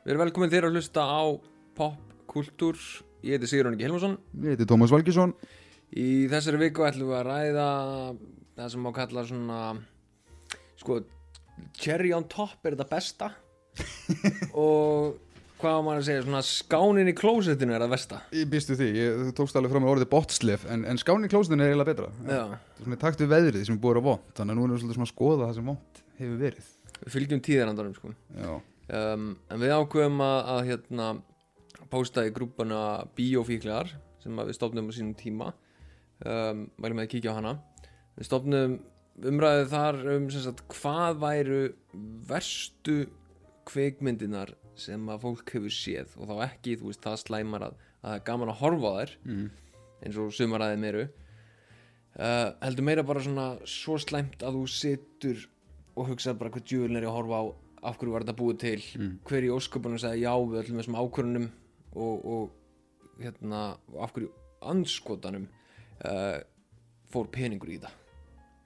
Við erum velkomin þér að hlusta á popkultúr. Ég heiti Sigur Róniki Helmarsson. Ég heiti Tómas Valgísson Í þessari viku ætlum við að ræða það sem má kalla svona, sko, cherry on top er þetta besta. og hvað maður að segja, svona skánin í klósettinu er það besta. Ég býstu því, ég, tókst alveg fram með orðið botslef en, en skáni í klósinu er eiginlega betra Já. Svona í takt við veðrið sem er búið að vera vont Þannig að nú erum við svona að skoða það sem vont hefur verið Við fylgjum tíðarandarum, sko. Já, Um, en við ákveðum að, að hérna, pósta í grúpuna Bíófíklar sem við stofnum á sínum tíma. Um, væri með að kíkja á hana. Við stofnum umræðið þar um sagt, hvað væru verstu kveikmyndinar sem að fólk hefur séð. Og þá ekki, þú veist, það slæmar að, að það er gaman að horfa þær mm. eins og sumaræðið meiru uh, heldur meira bara svona svo slæmt að þú situr og hugsa bara hvað djúvillin er ég að horfa á af hverju var þetta búið til? Mm. hver í ósköpunum sagði já við öllum þessum ákvörunum og, og hérna af hverju anskotanum uh, fór peningur í það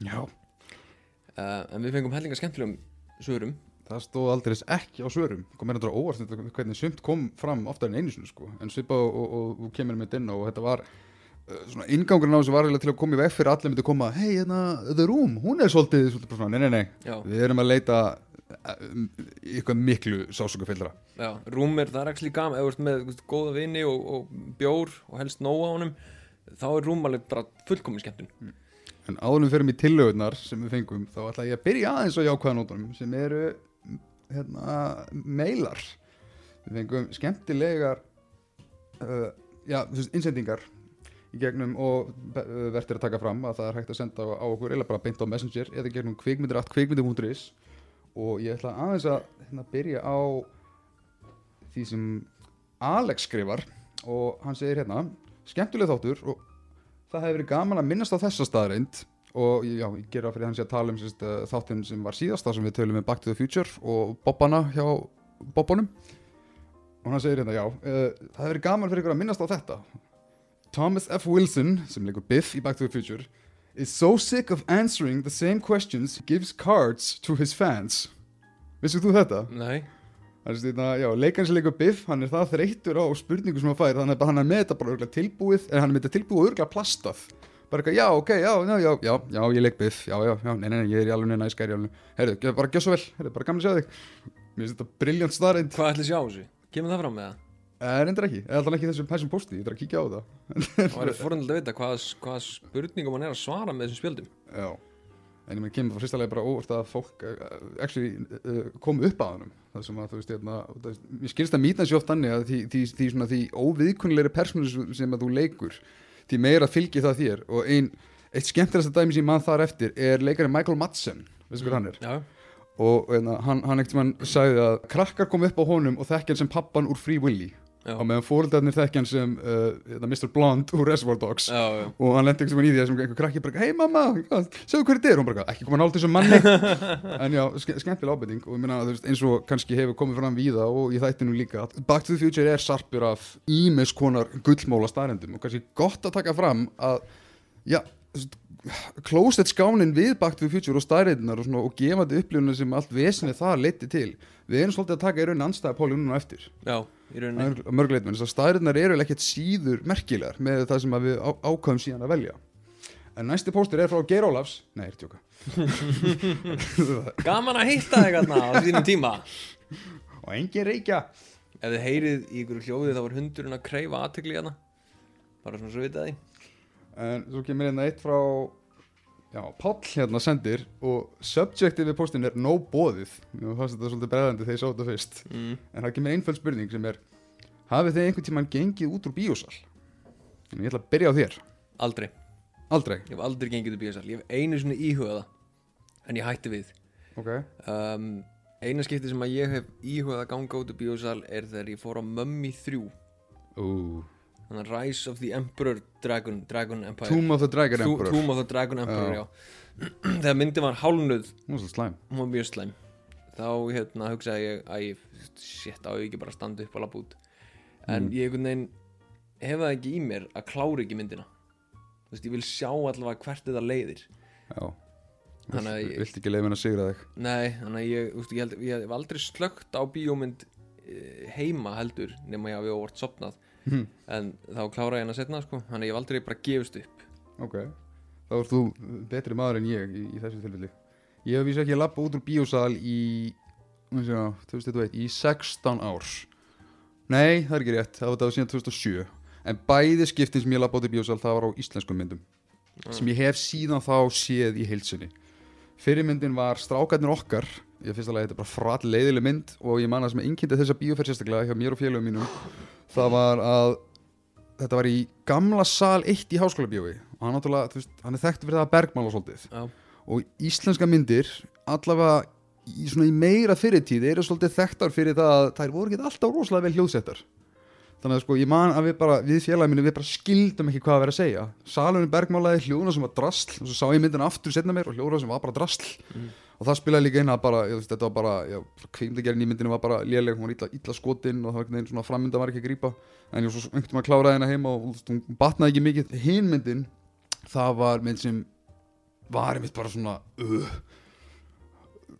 Já. uh, en við fengum hellinga skemmtilegum sögurum Það stóð aldrei ekki á svörum. Kom mér náttúrulega óvart þetta, hvernig sumt kom fram oftar en einu sinni sko. En svipa og, og, og, kemur með inn og þetta var uh, svona ingangurinn á þessu var eiginlega til að koma í veg fyrir að allir myndi koma hei, hérna, The Room, hún er svolítið, svolítið svona, nei, nei, nei, já, við erum að leita eitthvað miklu sásökufyllra. Já, rúmir það er ekki gaman eða þú ert með góða vini og, og bjór og helst nóa á honum þá er rúm alveg bara fullkomin skemmtun. En áðurum fyrir mig tillögurnar sem við fengum þá ætla ég að byrja aðeins á jákvæðanótunum sem eru hérna, mailar. Við fengum skemmtilegar uh, já, þú veist, innsendingar í gegnum og uh, verður að taka fram að það er hægt að senda á, okkur eða bara beint á Messenger eða gegnum kvikmyndir at kvikmyndir.is og ég ætla aðeins að hérna, byrja á því sem Alex skrifar. Og hann segir hérna skemmtileg þáttur og það hefur verið gaman að minnast á þessa staðreind og já, ég gera fyrir hans að tala um sérst, uh, þáttinn sem var síðasta sem við tölum með Back to the Future og Bobbana hjá Bobbonum og hann segir hérna, já, uh, það hefur verið gaman fyrir ykkur að minnast á þetta. Thomas F. Wilson, sem leikur Biff í Back to the Future is so sick of answering the same questions he gives cards to his fans Vissu þú þetta? nei, leikans leikur Biff, hann er það þreyttur á spurningu sem hann fær, þannig að hann er með þetta bara tilbúið, en hann er með þetta tilbúið og örgulega plastað. Bara eitthvað, já, ok, já, já, já, já, já, ég leik Biff, já, já, já, nei, nei, nei, ég er í alveg neina, ég skæri í alveg, heyrðu, bara gjör svo vel, heyrðu, bara að sjá þig. Mér finnst þetta briljant starrend, hvað ætli sjá þessu? kemur það fram með það? En endur ekki, eða alltaf ekki þessum, þessum posti, ég þarf að kíkja á það. það er forundilega að vita hvað, hvað spurningum hann er að svara með þessum spjöldum. Já, en ég meina kemur frá sérstæðlega bara óvart að fólk uh, actually uh, kom upp að honum. Það sem að þú veist, hérna, ég skilst að mýta sér oft þannig að því, því, því, svona, því óviðkunnilegri persónu sem að þú leikur því meira fylgir það þér. Og ein, eitt skemmtilegsta dæmi sem mann þar eftir er leikari Michael Madsen. Veistu hvað hann er? já, og hérna, hann, hann ekkert mann sagði að krakkar kom upp á honum og þekkja hann sem pappan úr Free Willy já, og meðan fóreldarnir þekkja hann sem uh, hérna, Mr. Blonde úr Reservoir Dogs. Já, já. og hann lendi einhvern veginn í því að sem einhver krakki bara, hei mamma, sjáðu hverju þetta er? Og hún bara, ekki koma nált þessum manni. En já, ske skemmtileg ábyrting og ég þú veist, eins og kannski hefur komið fram víða og í þættinu líka, að Back to the Future er sarpur af ímis konar gullmóla starrendum og kannski gott að taka fram að, já, closet skánin við Back to the Future og starrendunar og, og gefandi upplifuna sem allt vesinni það leiti til. Við erum svolítið að taka í rauninni anstæða póli núna eftir. Já, mörguleitum, þess að staðrinnar eru ekkert síður merkilegar með það sem að við á, ákvæðum síðan að velja. En næsti póstur er frá Geir Ólafs. Nei, er tjóka gaman að hitta þig hérna á þínum tíma. Og engin reykja. Ef þið heyrið í ykkur hljóði þá var hundurinn að kreyfa aðtökli hérna. Bara svona svo vitað því. En svo kemur hérna eitt frá já, Páll hérna sendir og subjectið við póstin er no bóðið og það er svolítið bregðandi þegar ég sá þetta fyrst. Mm. en það kemur einföld spurning sem er hafið þið einhvern tímann gengið út úr bíósal? En ég ætla að byrja á þér. Aldrei, aldrei, ég hef aldrei gengið til bíasal ég hef einu svona íhugað það en ég hætti við. Ok. Um, eina skipti sem að ég hef íhugað að ganga út úr bíasal er þegar ég fór á Mummy 3 Ú, þannig að Rise of the Emperor Dragon, Dragon Empire. Tomb of the Dragon Tú- Emperor. Tomb of the Dragon Emperor, Já. þegar myndi var hálnuð Nú er svo slæm. Hún var mjög slæm. Þá hérna hugsaði ég að ég shit á ég ekki bara að standa upp og labba út? En Mm. ég einhvern veginn hef það ekki í mér að klára ekki myndina. Þú veist ég vil sjá allavega hvert þetta leiðir. Já. Þannig að ég- Vilt ekki leiða henn að sigra þig. Nei þannig að ég, þú veist, ég, held, ég hef aldrei slögt á bíómynd eh, heima heldur nema ég hafi óvart sopnað Mhm. en þá klára ég hana setna sko. Þannig ég hef aldrei bara gefist upp. Ok, þá ert þú betri maður en ég í, í þessu tilfelli. Ég hef vísa ekki að lappa út úr bíósal í, hvað sé það, 2021, í 16 árs Nei, það er ekki rétt, það var það síðan 2007 En bæði skiptin sem ég lappa út úr bíósal, það var á íslenskum myndum Sem ég hef síðan þá séð í heilsinni Fyrirmyndin var Strákarnir okkar. Ég finnst alveg að þetta er bara frætt leiðileg mynd Og ég man að sem einkynnti þessa bíóferð sérstaklega hjá mér og félögum mínum Það var að þetta var í gamla sal 1 í háskóla bíói og hann, veist, hann er þekktur fyrir það að bergmála svolítið. Já, og íslenska myndir allavega í, í meira fyrirtíð eru svolítið þekktar fyrir það að þær voru ekki alltaf rosalega vel hljóðsettar. Þannig að sko ég man að við bara við félaginu við bara skildum ekki hvað að vera að segja. Salunum bergmálaði hljóðuna sem var drasl og svo sá ég myndina aftur setna mér og hljóðuna sem var bara drasl og það spilaði líka inn að bara, ég, veist, þetta var bara kveimdagerinn í myndinu var bara léleg hún var illa, illa skotinn og það var einhvern veginn svona frammynda var ekki að grípa. En ég svo einhvern veginn að klára hérna heima og þú veist, hún batnaði ekki mikið. Hinn myndin, það var mynd sem var einmitt bara svona uh,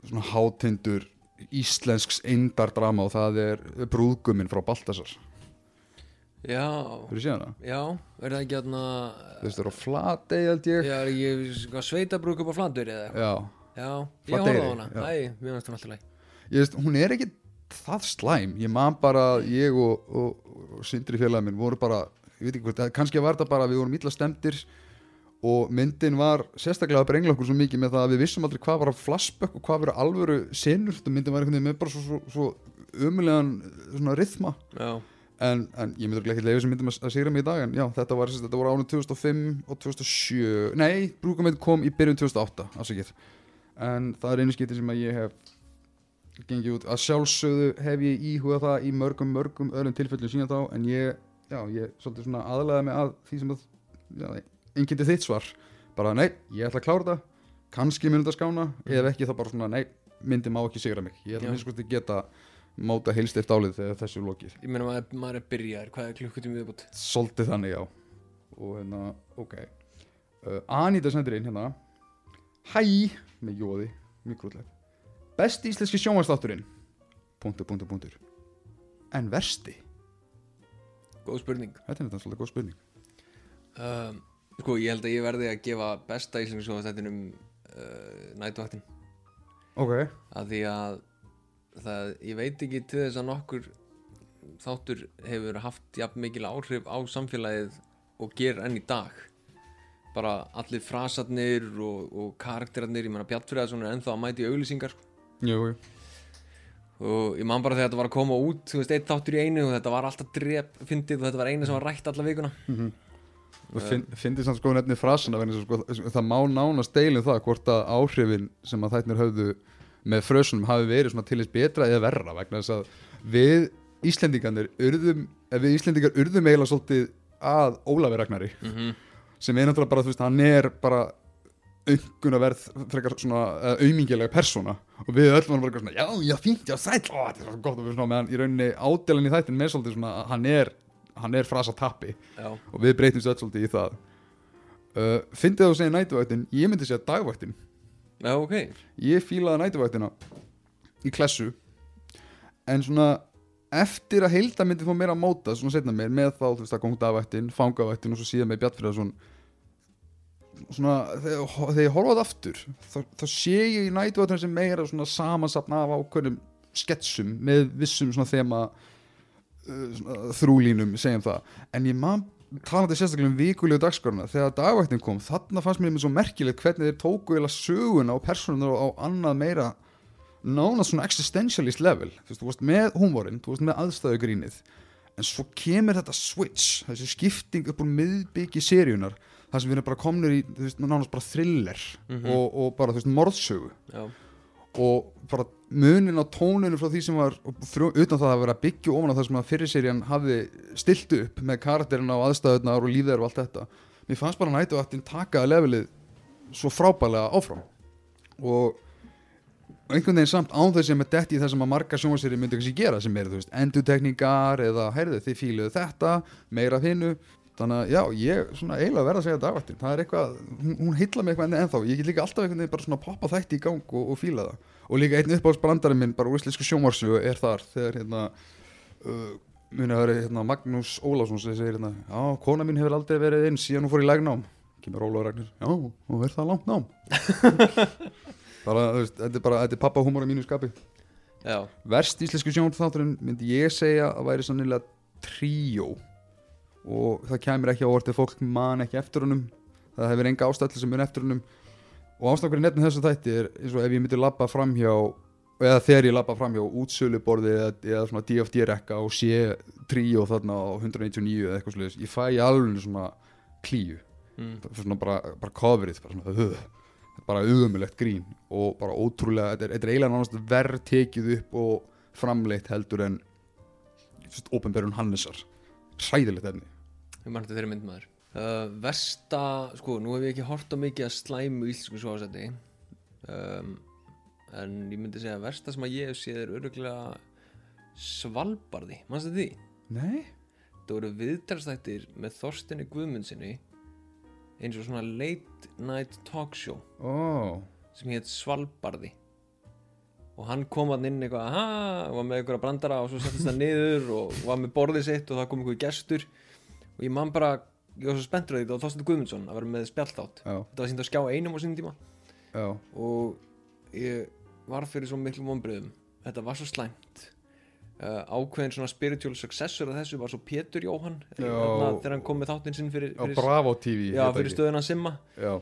svona hátindur íslensks eindardrama og það er brúðguminn frá Baltasar. Já, Fyrir síðan það? já er það ekki aðna Þú veist það er á Flatey held ég. Já, er ekki sveitabrúk upp á flandur eða eitthvað Já, ég horfði á hana. já. Æ, mér finnst hún alltaf læg ég veist, hún er ekki það slæm, ég man bara ég og, og, og Sindri félagin minn voru bara, ég veit ekki hvort, kannski var þetta bara að við vorum illa stemdir og myndin var sérstaklega að brengla okkur svo mikið með það að við vissum aldrei hvað var að flashback og hvað verið alvöru senur, þetta myndin var einhvern veginn með bara svo, svo, svo umulegan svona rithma. Já, en, en ég myndur ekki leiði sem myndum að, að sigra mig í dag en já, þetta var, þetta voru ánum 2005 og 2007, nei, brúkamönd kom í byrjun 2008, afsakið en það er einu skipti sem að ég hef gengið út, að sjálfsögðu hef ég íhugað það í mörgum, mörgum öðrum tilfellum síðan þá, en ég, já, ég svolítið svona aðlæði mig að því sem að já, einkynnti þitt svar. Bara nei, ég ætla að klára þetta. Kannski mun þetta skána, ef ekki þá bara svona nei, myndi má ekki sigra mig. Ég ætla að minnst skoði geta móta heilstift álið þegar þessu er lokið. Ég meina maður, maður er byrjaður. Hvað er klukkutími viðbútt? Svolítið þannig, já. Og hérna, ok. Uh, Anita sendir inn hérna. Hæ, með jóði, mjög grútlega Besti íslenski sjónvastátturinn Punktur, punktur, punktur. En versti? Góð spurning. Þetta er svolítið góð spurning. Um, Sko, ég held að ég verði að gefa besta íslensku svo þetta um uh, nætuvaktin Ok. Að því að það, ég veit ekki til þess að nokkur þáttur hefur haft jafn mikil áhrif á samfélagið og ger enn í dag bara allir frasarnir og, og karakterarnir, ég meina Bjartfriðarsson er ennþá að mæti auðlýsingar sko. Jú, jú. Og ég man bara þegar þetta var að koma út þú veist, eitt þáttur í einu og þetta var alltaf drep fyndið og þetta var eina sem var rætt alla vikuna. Og finn, fyndið samt sko nefnir að sko, það má nánast deilum það hvort að áhrifin sem að þættinir höfðu með frösunum hafi verið svona til þess betra eða verra vegna þess að við Íslendingarnir urðum, við Íslendingar urðum eiginlega svolítið að Ólafi Ragnari. Mm -hmm. Sem er náttúrulega bara, þú veist, hann er bara aukun að verð frekar svona aumingilega persóna. Og við öll varum bara svona, já, já, fínt, já, sæll. Ó, þetta er svo gott og við svona, meðan í rauninni ádelen í þættin með svolítið svona, hann er hann er frasa tappi. Og við breytumst öll svolítið í það. Uh, Fyndið þú segja nætuvættin, ég myndi segja dagvættin já, ok. Ég fílaði nætuvættina í klessu. En svona eftir að heilda myndi fá mér að móta svona setna mér með þá, þú veist, að svona, þegar, ég horfa það aftur þá, þá sé ég í nætuvættin sem meira svona samansapna af ákveðnum sketsum með vissum svona þema uh, þrúlínum, segjum það. En ég man talandi sérstaklega um vikulegu dagskoruna þegar dagvættin kom, þarna fannst mér svo merkilegt hvernig þeir tóku eða söguna og personunar á annað meira nánast svona existentialist level. Þú veist, þú varst með húmórin, þú varst með aðstæðugrínið en svo kemur þetta switch þessi skipting upp úr miðbyggi seríunar þar sem við erum bara komnir í þú veist, nánast bara thriller og, og bara þú veist, morðsögu. Já, og bara munin á tóninu frá því sem var frá, utan það að vera að byggja ofan á það sem að fyrirserían hafði stilt upp með karakterina og aðstæðunar og lífðar og allt þetta. Mér fannst bara nættu að taka levelið svo frábælega áfram. Og einhvern veginn samt án þess að með detti í það sem að marga sjónvarsýri myndi kannski gera sem er þú veist endutekningar eða heyrðu þið fíluðu þetta meira af hinnu þannig að já, ég svona eiginlega verða að segja dagvættin það er eitthvað, hún, hún heilla mig eitthvað ennþá. Ég get líka alltaf einhvern veginn bara svona poppa þætti í gang og, og fíla það. Og líka einn uppáhaldsbrandari minn bara úr íslensku sjónvarsu er þar. Þegar hérna uh, muni að vera hérna, Magnús Ólafsson sem segir hérna, já, kona mín hefur aldrei verið inn síðan hún fór í lægnám kemur Ólafur Ragnar, já, og verð það langt nám. Bara, þú veist, þetta er bara þetta er pappa húmor á mínu skapi. Já, verst íslensku sjónþátturinn myndi ég segja að væri sannilega tríó og það kemur ekki á orðið fólk man ekki eftir honum. Það hefur enga ástæðli sem mun eftir honum. Og ástæðan nefnum þessu þætti er eins og ef ég myndi labba framhjá eða þegar ég labba framhjá útsöluborði eða, eða svona DFD-rekka og sé tríó þarna á 199 eða eitthvað sluðis, ég fæ alveg svona klíu, mm. svona bara, bara coverið, bara svona uh, bara auðumilegt grín og bara ótrúlega, þetta er, þetta er eiginlega nánast verð tekið upp og framleitt heldur en ofinberun Hannesar. Hræðilegt efni ég mann þetta þeirri mynd maður. Uh, Vesta, sko, nú hef ég ekki hort á mikið að slæmu íslensku sjóðasetti um, en ég myndi segja að versta sem að ég hef séð er öruglega Svalbarði, mannstu því? Nei? Það voru viðtalstættir með Þorstinni Guðmundsinni eins og svona late night talk show Ó, sem hétt Svalbarði. Og hann kom hann inn eitthvað og var með einhverja brandara og svo settist það niður og var með borðið sitt og það kom einhver gestur og ég man bara, ég var svo spenntur að því það var Þorstein Guðmundsson að vera með spjalltátt þetta var sínt að skjá einum á sínum tíma. Já. Og ég var fyrir svo miklu vonbröðum þetta var svo slæmt. Uh, ákveðin svona spiritual successor af þessu var svo Pétur Jóhann þarna, þegar hann kom með þáttinn sinn fyrir, fyrir, Bravo TV já, fyrir stöðuna Simma. Já,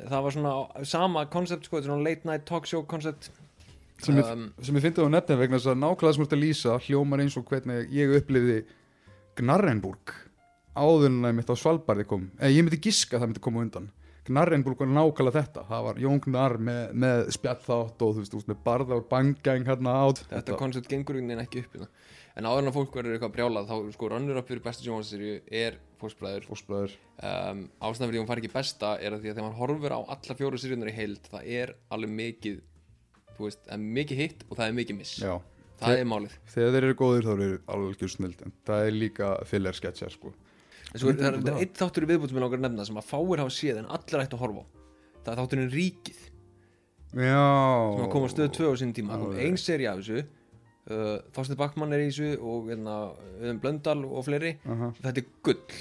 það var svona sama koncept sko, þetta er svona late night talk show koncept. Sem ég, um, sem ég fyndi á nefnum vegna þess að nákvæmlega sem þú ert að lýsa hljómar eins og hvernig ég upplifði Gnarrenburg áður en það mitt á Svalbarði kom eða ég myndi giska að það myndi koma undan. Gnarrenburg var nákvæmlega þetta. Það var Jón Gnar með, með spjallþátt og þú veist, með barða og bangang hérna át þetta koncept gengur einhvern veginn ekki upp hérna. en áður en að fólk verður eitthvað brjálað þá sko runnur upp fyrir bestu sjónvarsserju er fósbræður um, ástæðan fyrir því að hún fari ekki besta er að því að þegar maður horfir á alla fjóru sérjunar í heild það er alveg mikið veist, er mikið hitt og það er mikið miss. Já, það Þe- er málið. þegar þeir eru góðir þá eru alveg snild það svo það er, það það. er eitt þáttur í viðbútum með langar að nefna sem að fáir hafa séð en allir ætti að horfa á. Það er þátturinn Ríkið. Já. Sem að koma stöð 2 á sín tíma. Alveg. ein seri af þessu. Uh, Þorstein Backmann er í þessu og hérna, Auðun Blöndal og fleiri. Aha. þetta er gull.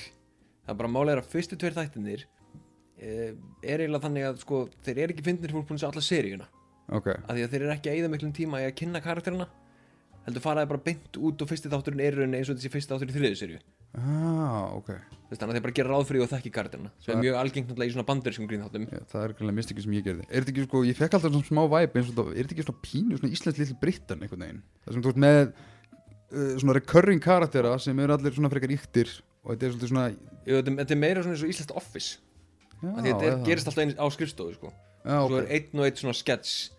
Það er bara er að fyrstu tveir þættinir uh, er eiginlega þannig að sko, þeir eru ekki fyndnir fólk búin sjá alla seríuna. Ok, af því að þeir eru ekki að eyða miklum tíma í að kynna karakterina. Heldur faraði bara beint út og fyrsti þátturinn er eins og þessi fyrsti þáttur í þriðu seríu ah, ok. Þú veist, þannig að þeir bara gera ráð fyrir og þekki karakterina sem Það- er mjög algengt náttúrulega í svona bandarískum grínþáttum. Já, það er greinlega mistikið sem ég gerði. Er þetta ekki sko, ég fekk alltaf svona smá væp og er þetta ekki svona pínu, svona íslensk litli brittan einhvern veginn? Það sem þú veist með uh, svona recurring karaktera sem eru allir svona frekar yktir og þetta er svona Jú, þetta, þetta er meira svona eins og íslenskt office. Já, þetta er- gerist alltaf eins á skrifstofu sko. Já, svo er ok, einn og einn svona sketch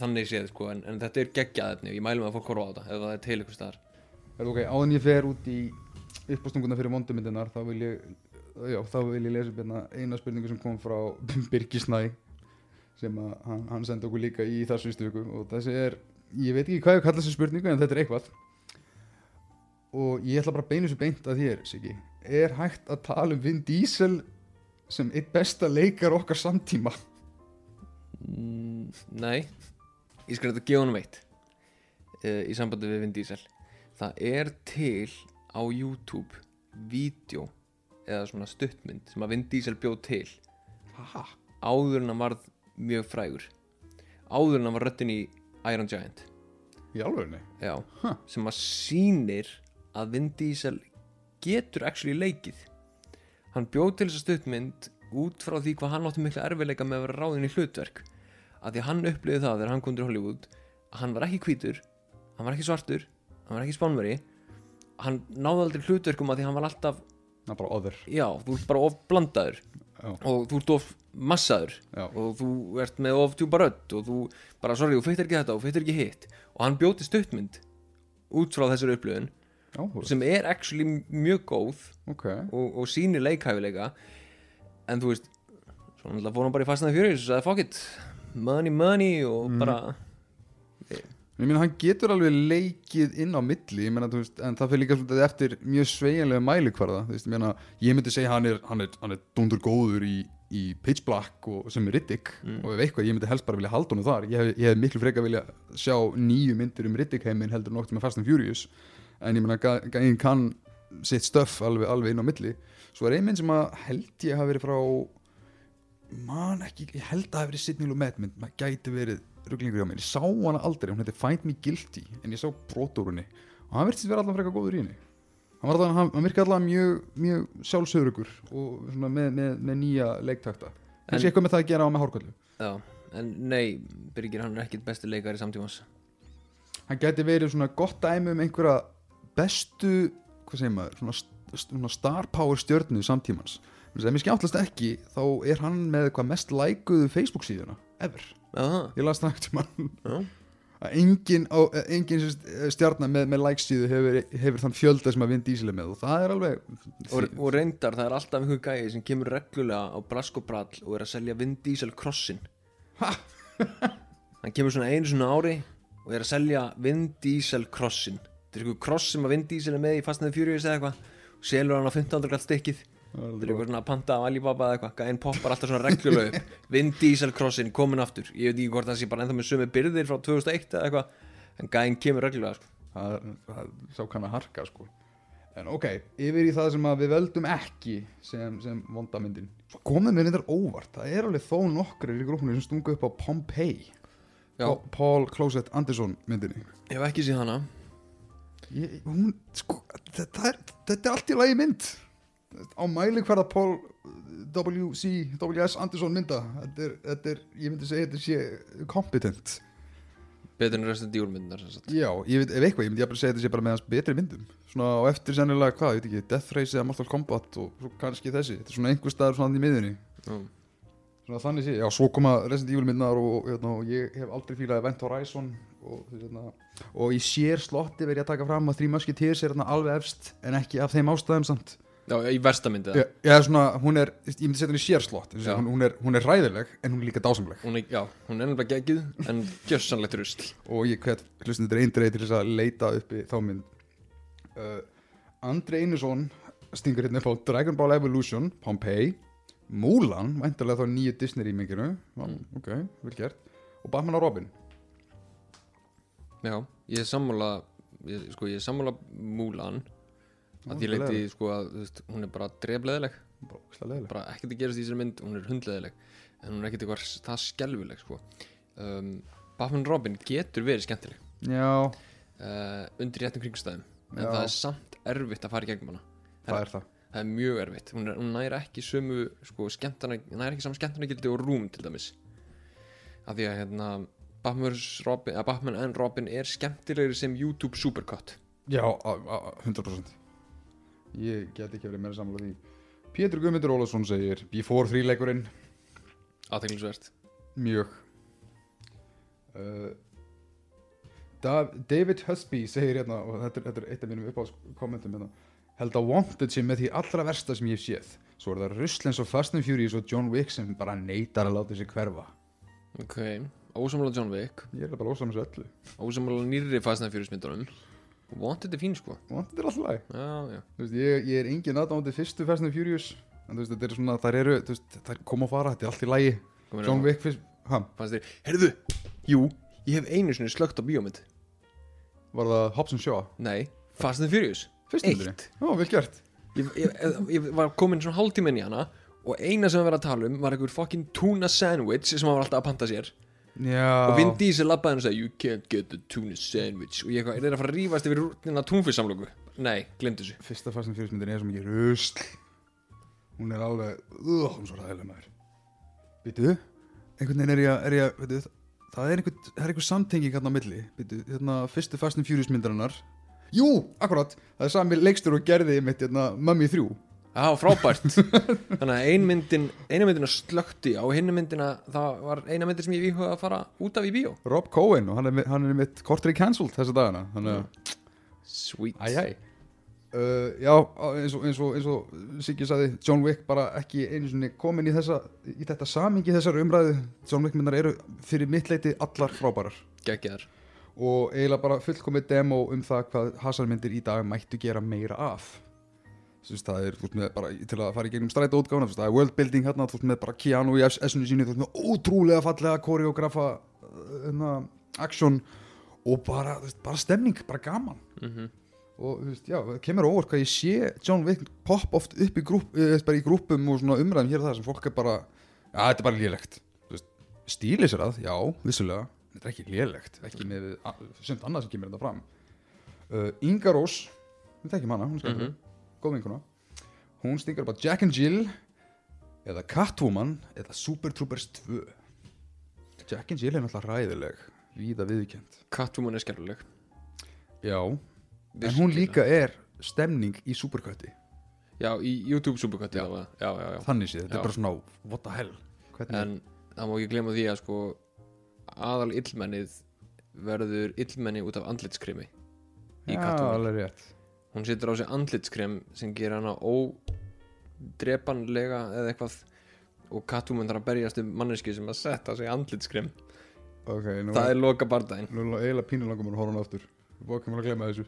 þannig séð sko, en, en þetta er geggjað efni og ég mælum að fólk horfa á þetta ef það er til staðar. Er ok, áðan ég fer út í uppástunguna fyrir mondumyndinar þá vil ég, já, þá vil ég lesa hérna eina spurningu sem kom frá Birgir Snæ sem að hann, hann sendi okkur líka í þessu viku. Og þessi er, ég veit ekki hvað ég kalla þessu spurningu en þetta er eitthvað. Og ég ætla bara að beina þessu beint að þér Siggi, er hægt að tala um Vin Diesel sem eitt besta leikar okkar samtíma? Mm, Nei. Ég skal þetta gefa honum eitt uh, í sambandi við Vin Diesel. Það er til á YouTube vídeo eða svona stuttmynd sem að Vin Diesel bjóð til. Haha. áður en hann varð mjög frægur. Áður en hann var röttin í Iron Giant. Í alvegni Já, Huh. sem að sýnir að Vin Diesel getur actually leikið. Hann bjóð til þessa stuttmynd út frá því hvað hann átti mikla erfiðleika með að vera ráðin í hlutverk. Að því hann upplifði það þegar hann kom til Hollywood að hann var ekki hvítur hann var ekki svartur, hann var ekki spánveri hann náði aldrei hlutverkum að því hann var alltaf er bara oður já, þú ert bara of blandaður. Já, og þú ert of massaður. Já, og þú ert með of djúpa rödd og þú bara, sorry, þú fyrtir ekki þetta og fyrtir ekki hitt. Og hann bjóti stuttmynd út frá þessari upplöðun sem er actually mjög góð ok. og, og sýnir leikhæfileika. En þú veist svo náttúrulega fór hann bara í fastnaði fjöri og sagði fuck it, money money. Og Mhm. bara Ég meina hann getur alveg leikið inn á milli, þú veist, en það fyrir líka svolítið eftir mjög sveigjanlega mælikvarða, þú veist, ég myndi segja hann er, hann er, hann er dundur góður í, í Pitch Black og, sem er Riddick Mm. og ef eitthvað, ég myndi helst bara vilja halda honum þar, ég hef, ég hef miklu frekar vilja sjá nýju myndir um Riddick heiminn heldur nokkuð með Fast and Furious, en ég meina gæ- gæinn kann sitt stöff alveg, alveg inn á milli svo er ein mynd sem að held ég hafi verið frá man ekki, ég held að hafi verið Sidney Lumet mynd, maður gæti verið rugglingur hjá mér, ég sá hana aldrei, hún heiti Find Me Guilty en ég sá broturunni og hann virtist vera allan frekar góður í henni. Hann, allan, hann, hann virka allan mjög, mjög sjálfsögurugur og svona með, með, með nýja leiktakta. Kannski eitthvað með það að gera á með hórkvöldu Já, en nei, Birgir hann er ekkit besti leikari samtímans. Hann gæti verið svona gott dæmi um einhverja bestu hvað segir maður, svona, svona star power stjörnu samtímans. Þess að ef mér skjáttlast ekki þá er hann með hvað mest lækuðu Facebook síðuna ever, Já, ég las það ekkert mann að engin, á, engin stjarnar með, með læksíðu hefur, hefur þann fjölda sem að Vin Diesel er með og það er alveg og, og reyndar það er alltaf einhver gæi sem kemur reglulega á Brask og er að selja Vin Diesel krossin Ha? hann kemur svona einu svona ári og er að selja Vin Diesel krossin þetta er eitthvað kross sem að Vin Diesel er með í fastnaði fjúriðis eða eitthvað. Og selur hann á 1500 gall stykkið þetta er eitthvað svona að panta af Alibaba eða eitthvað. Gæinn poppar alltaf svona reglulega upp. Vin Diesel krossin komin aftur. Ég veit ekki hvort það sé bara ennþá með sömu byrðir frá 2001 eða eitthvað en gæinn kemur reglulega sko. það, það sá kann að harka sko. En ok, yfir í það sem við veldum ekki sem, sem vondamyndin. Svo komið mér reyndar óvart. Það er alveg þó nokkrir í grúpunni sem stungu upp á Pompeii. Paul Closet Anderson myndinni. Ég hef ekki séð hana. Ég, hún, sko, þetta, er, þetta er allt í lagi mynd á mæli hverða Paul W.C. W.S. Anderson mynda þetta er, þetta er, ég myndi segja þetta sé competent betur en restin djúrmyndar. Já, ég veit, ef eitthvað, ég myndi jafnvel segja þetta sé bara með hans betri myndum Svona á eftir sennilega hvað, ég veit ekki, Death Race eða Mortal Kombat og kannski þessi Þetta er svona einhver staðar svona í miðunni Já. Svona þannig sé, já, svo koma Resident Evil myndar og, hérna, og ég hef aldrei fílað Event Horizon og, hérna, og í sér slotti verð ég að taka fram að Three Musketeers er hérna alveg efst en ekki af þeim ástæðum samt Já, í versta myndi Já, já, svona, hún er, ég myndi setja hún í sér slott Já. hún, hún, er, hún er ræðileg en hún er líka dásamleg. Hún er, Já, hún er nefnilega geggjuð en gjössanlegt rusl. Og ég hvet hlustundur eindreið til þess að leita uppi þá mynd. Uh, Andri Einarsson stingur hérna upp á Dragon Ball Evolution Pompeii, Mulan væntalega þá nýju Disney rýminginu mm. ok, vel gert. Og Batman og Robin. Já, ég er sammála ég, sko, ég er sammála Múlan að því leiti sko að veist, hún er bara drefleðileg bara ekkert að gerast í þessari mynd, hún er hundleðileg en hún er ekkert eitthvað það skelfileg sko. um, Batman Robin getur verið skemmtileg. Já, uh, undir réttum kringstæðum en Já. það er samt erfitt að fara í gegnum hana. Það er það það. Er mjög erfitt, hún, er, hún næri ekki sömu sko, skemmtana, næri ekki saman skemmtana gildi og rúm til dæmis. Af því að hérna. Robin, Batman and Robin er skemmtilegri sem YouTube supercut. Já, a, a, 100% ég get ekki verið meira samlega því. Pétur Guðmundur Ólafsson segir Before 3 leikurinn. Aðteglisvert Mjög. Uh, Dav David Husby segir hérna og þetta er, þetta er eitt af mínum uppáhalds kommentum hérna held að Wanted sé með því allra versta sem ég hef séð. Svo er það Rusl eins og Fast and Furious og John Wick sem bara neytar að láta sig hverfa. Ok, ósamlega John Wick. Ég er bara ósam þessu öllu. Ósamlega nýrri Fast and Furious myndunum Wanted er fín sko. Wanted er alltaf læg. Já, já, veist, ég, ég er engin aðdándi fyrstu Fast and Furious en þú veist, þetta er svona, þær eru þú veist, þær koma og fara, þetta er allt í lægi Komin John á- Wick fyrst, ha, fannst þér, heyrðu, jú ég hef einu sinni slögt á bíómynd. Var það Hobbs and Shaw? Nei, Fast and Furious. Fyrst myndinni? Eitt. Já, vel gert. Ég, ég, ég var komin svona hálftíma inn í hana og eina sem við verðum að tala um var einhver fucking tuna sandwich sem hann var alltaf að panta sér Já, og Vin Diesel labbaði hann og sagði you can't get the tuna sandwich. Og ég er að fara að rífast yfir rútnina túnfissamlöku nei, glemdu þessu. Fyrsta Fast and Furious myndin er svo mikið rusl. Hún er alveg uh, hún er svo ræðilega maður. Býtu, einhvern veginn er ég að- er ég að veitu, það er einhver, það er einhver samtenging hérna á milli. Býtu, hérna fyrstu Fast and Furious myndarinnar jú, akkurat, það er sami leikstur og gerði mitt hérna Mummy 3 Já, frábært. Þannig að ein myndin, eina myndina slökti á hinni myndina, það var eina myndin sem ég íhuga að fara út af í bíó. Rob Cohen og hann er, hann er mitt kortri cancelled þessa dagana þannig að, Sweet. Æj, æj uh, já, eins og, eins og, eins og Siggi sagði, John Wick bara ekki einu sinni komin í þessa í þetta samingi þessar umræðu. John Wick myndar eru fyrir mitt leiti allar frábærar. Gekkjaðar og eiginlega bara fullkomið demo um það hvað hasarmyndir í dag mættu gera meira af Sist, það er, þú veist með bara til að fara í gegnum stræta útgáfuna, þú veist, það er worldbuilding hérna, þú veist með bara Keanu í S-inu sínu, þú veist með ótrúlega fallega koreografa uh, hérna, action og bara, þú veist, bara stemning, bara gaman. Mm og og þú veist, já, það kemur óvart hvað ég sé John Wick pop oft upp í, grúp, eh, bara í grúpum og svona umræðum hér og það sem fólk er bara, já, þetta er bara lélegt. Þú veist, stíli sér að, já, vissulega þetta er ekki lélegt, ekki með a- sumt annað sem kemur þetta fram. Uh, Inga Rós, við þekkjum hana hún er skemmtileg, Mhm. Góð vinkuna hún stingar bara Jack and Jill eða Catwoman eða Super Troopers 2 Jack and Jill er náttúrulega ræðileg víða viðkjönd Catwoman er skelluleg já, en hún líka er stemning í Supercutti. Já, í YouTube Supercut já, já, já, já. þannig séð, þetta Já. er bara svona what the hell? Hvernig, En það má ekki glemma því að sko aðal illmennið verður illmenni út af andlitskrimi í já, alveg rétt Hún setur á sig andlitskrem sem ger hana ódrepanlega eða eitthvað og Catwoman þarf að berjast um manneski sem að setja sig andlitskrem. Ok, nú Það er loka bardaginn Nú er eiginlega pínulangum að horfa hann aftur. Bókum að glemma þessu.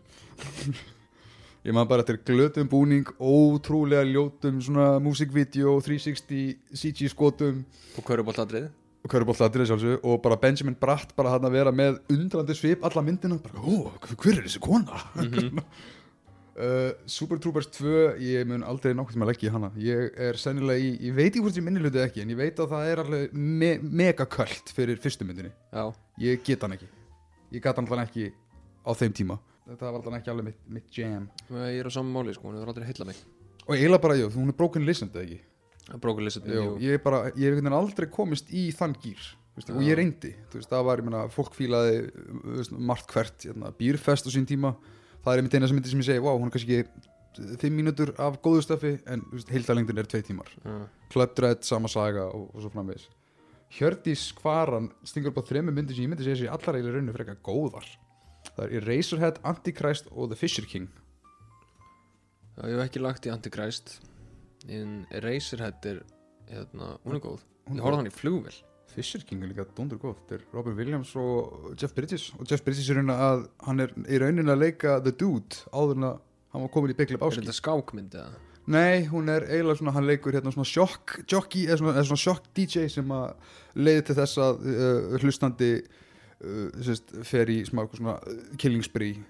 Ég maður bara eftir glötum búning Ótrúlega ljótum svona músikvídeó 360 CG skotum. Og Köruboltadrið Og Körubolt aðrið sjálfsög Og bara Benjamin Bratt bara hann að vera með Undrandi svip alla myndina. Bara, Ó, hver er þessi kona? uh, Super Troopers 2 Ég mun aldrei nokkuð með að leggja í hana. Ég er sennilega í, ég veit í hvort ég minni hluti ekki En ég veit að það er alveg me mega köld Fyrir fyrstu myndinni. Já, ég get hann ekki. Ég gat hann alltaf ekki á þeim tíma. Þetta var alltaf ekki alveg mitt, mitt jam. Ég er á saman máli sko, hún hefur aldrei heilla mig. Og eiginlega bara, jú, hún er broken listened eða ekki? Broken Lizard jú, ég er bara, ég hef aldrei komist í þann gýr og ég reyndi, þú veist, það var, ég meina, fólk fílaði þú veist, margt hvert, sín tíma, það er einmitt eina sem myndi sem ég segi, wow, hún er kannski ekki fimm mínútur af góðu stöfi, en heildalengdin er tvei tímar. Club Dread, sama saga og, og svo framvegis. Hjördís Kvaran stingur upp á þremmu myndir sem ég myndi segja sér allar eiginlega rauninu frekar góðar. Það er Eraserhead, Antichrist og The Fisher King. Já, ég hef ekki lagt í Antichrist en Eraserhead er hérna, hún er góð. Ég horfði hann í flugvél Fisher King er líka dundur góð þetta er Robin Williams og Jeff Bridges. Og Jeff Bridges er raunin að hann er í raunin að leika The Dude áður en að hann var komin í Big Er Lebowski þetta skákmynd eða? Nei, hún er eiginlega svona, hann leikur hérna svona sjokk jockey, eða svona, svona sjokk DJ sem að leiði til þess að uh, hlustandi uh, sérst, fer í smá eitthvað svona uh, killing spree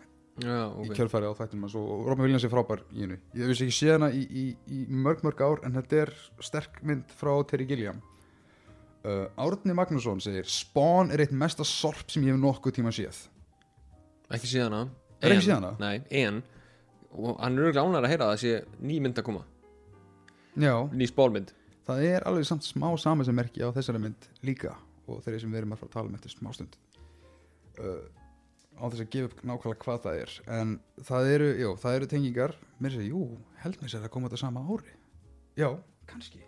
Já, í ok kjölfæri á þættinum og Robin Williams er frábær í hennu ég vissi ekki sé hana í, í, í mörg mörg ár en þetta er sterk mynd frá Terry Gilliam uh, Árni Magnússon segir Spawn er eitt mesta sorp sem ég hef nokkuð tíma séð. Ekki séð hana. Er ekki En- séð hana? Nei, en og hann er auðvitað ánægður að heyra að það sé ný mynd að koma. Já, Ný spólmynd það er alveg samt smá saman sem merki á þessari mynd líka og þeirri sem við erum að fara að tala um eftir smástund uh, á þess að gefa upp nákvæmlega hvað það er en það eru, jú, það eru tengingar. Mér segir, jú, held mér sér að koma þetta sama ári. Já, kannski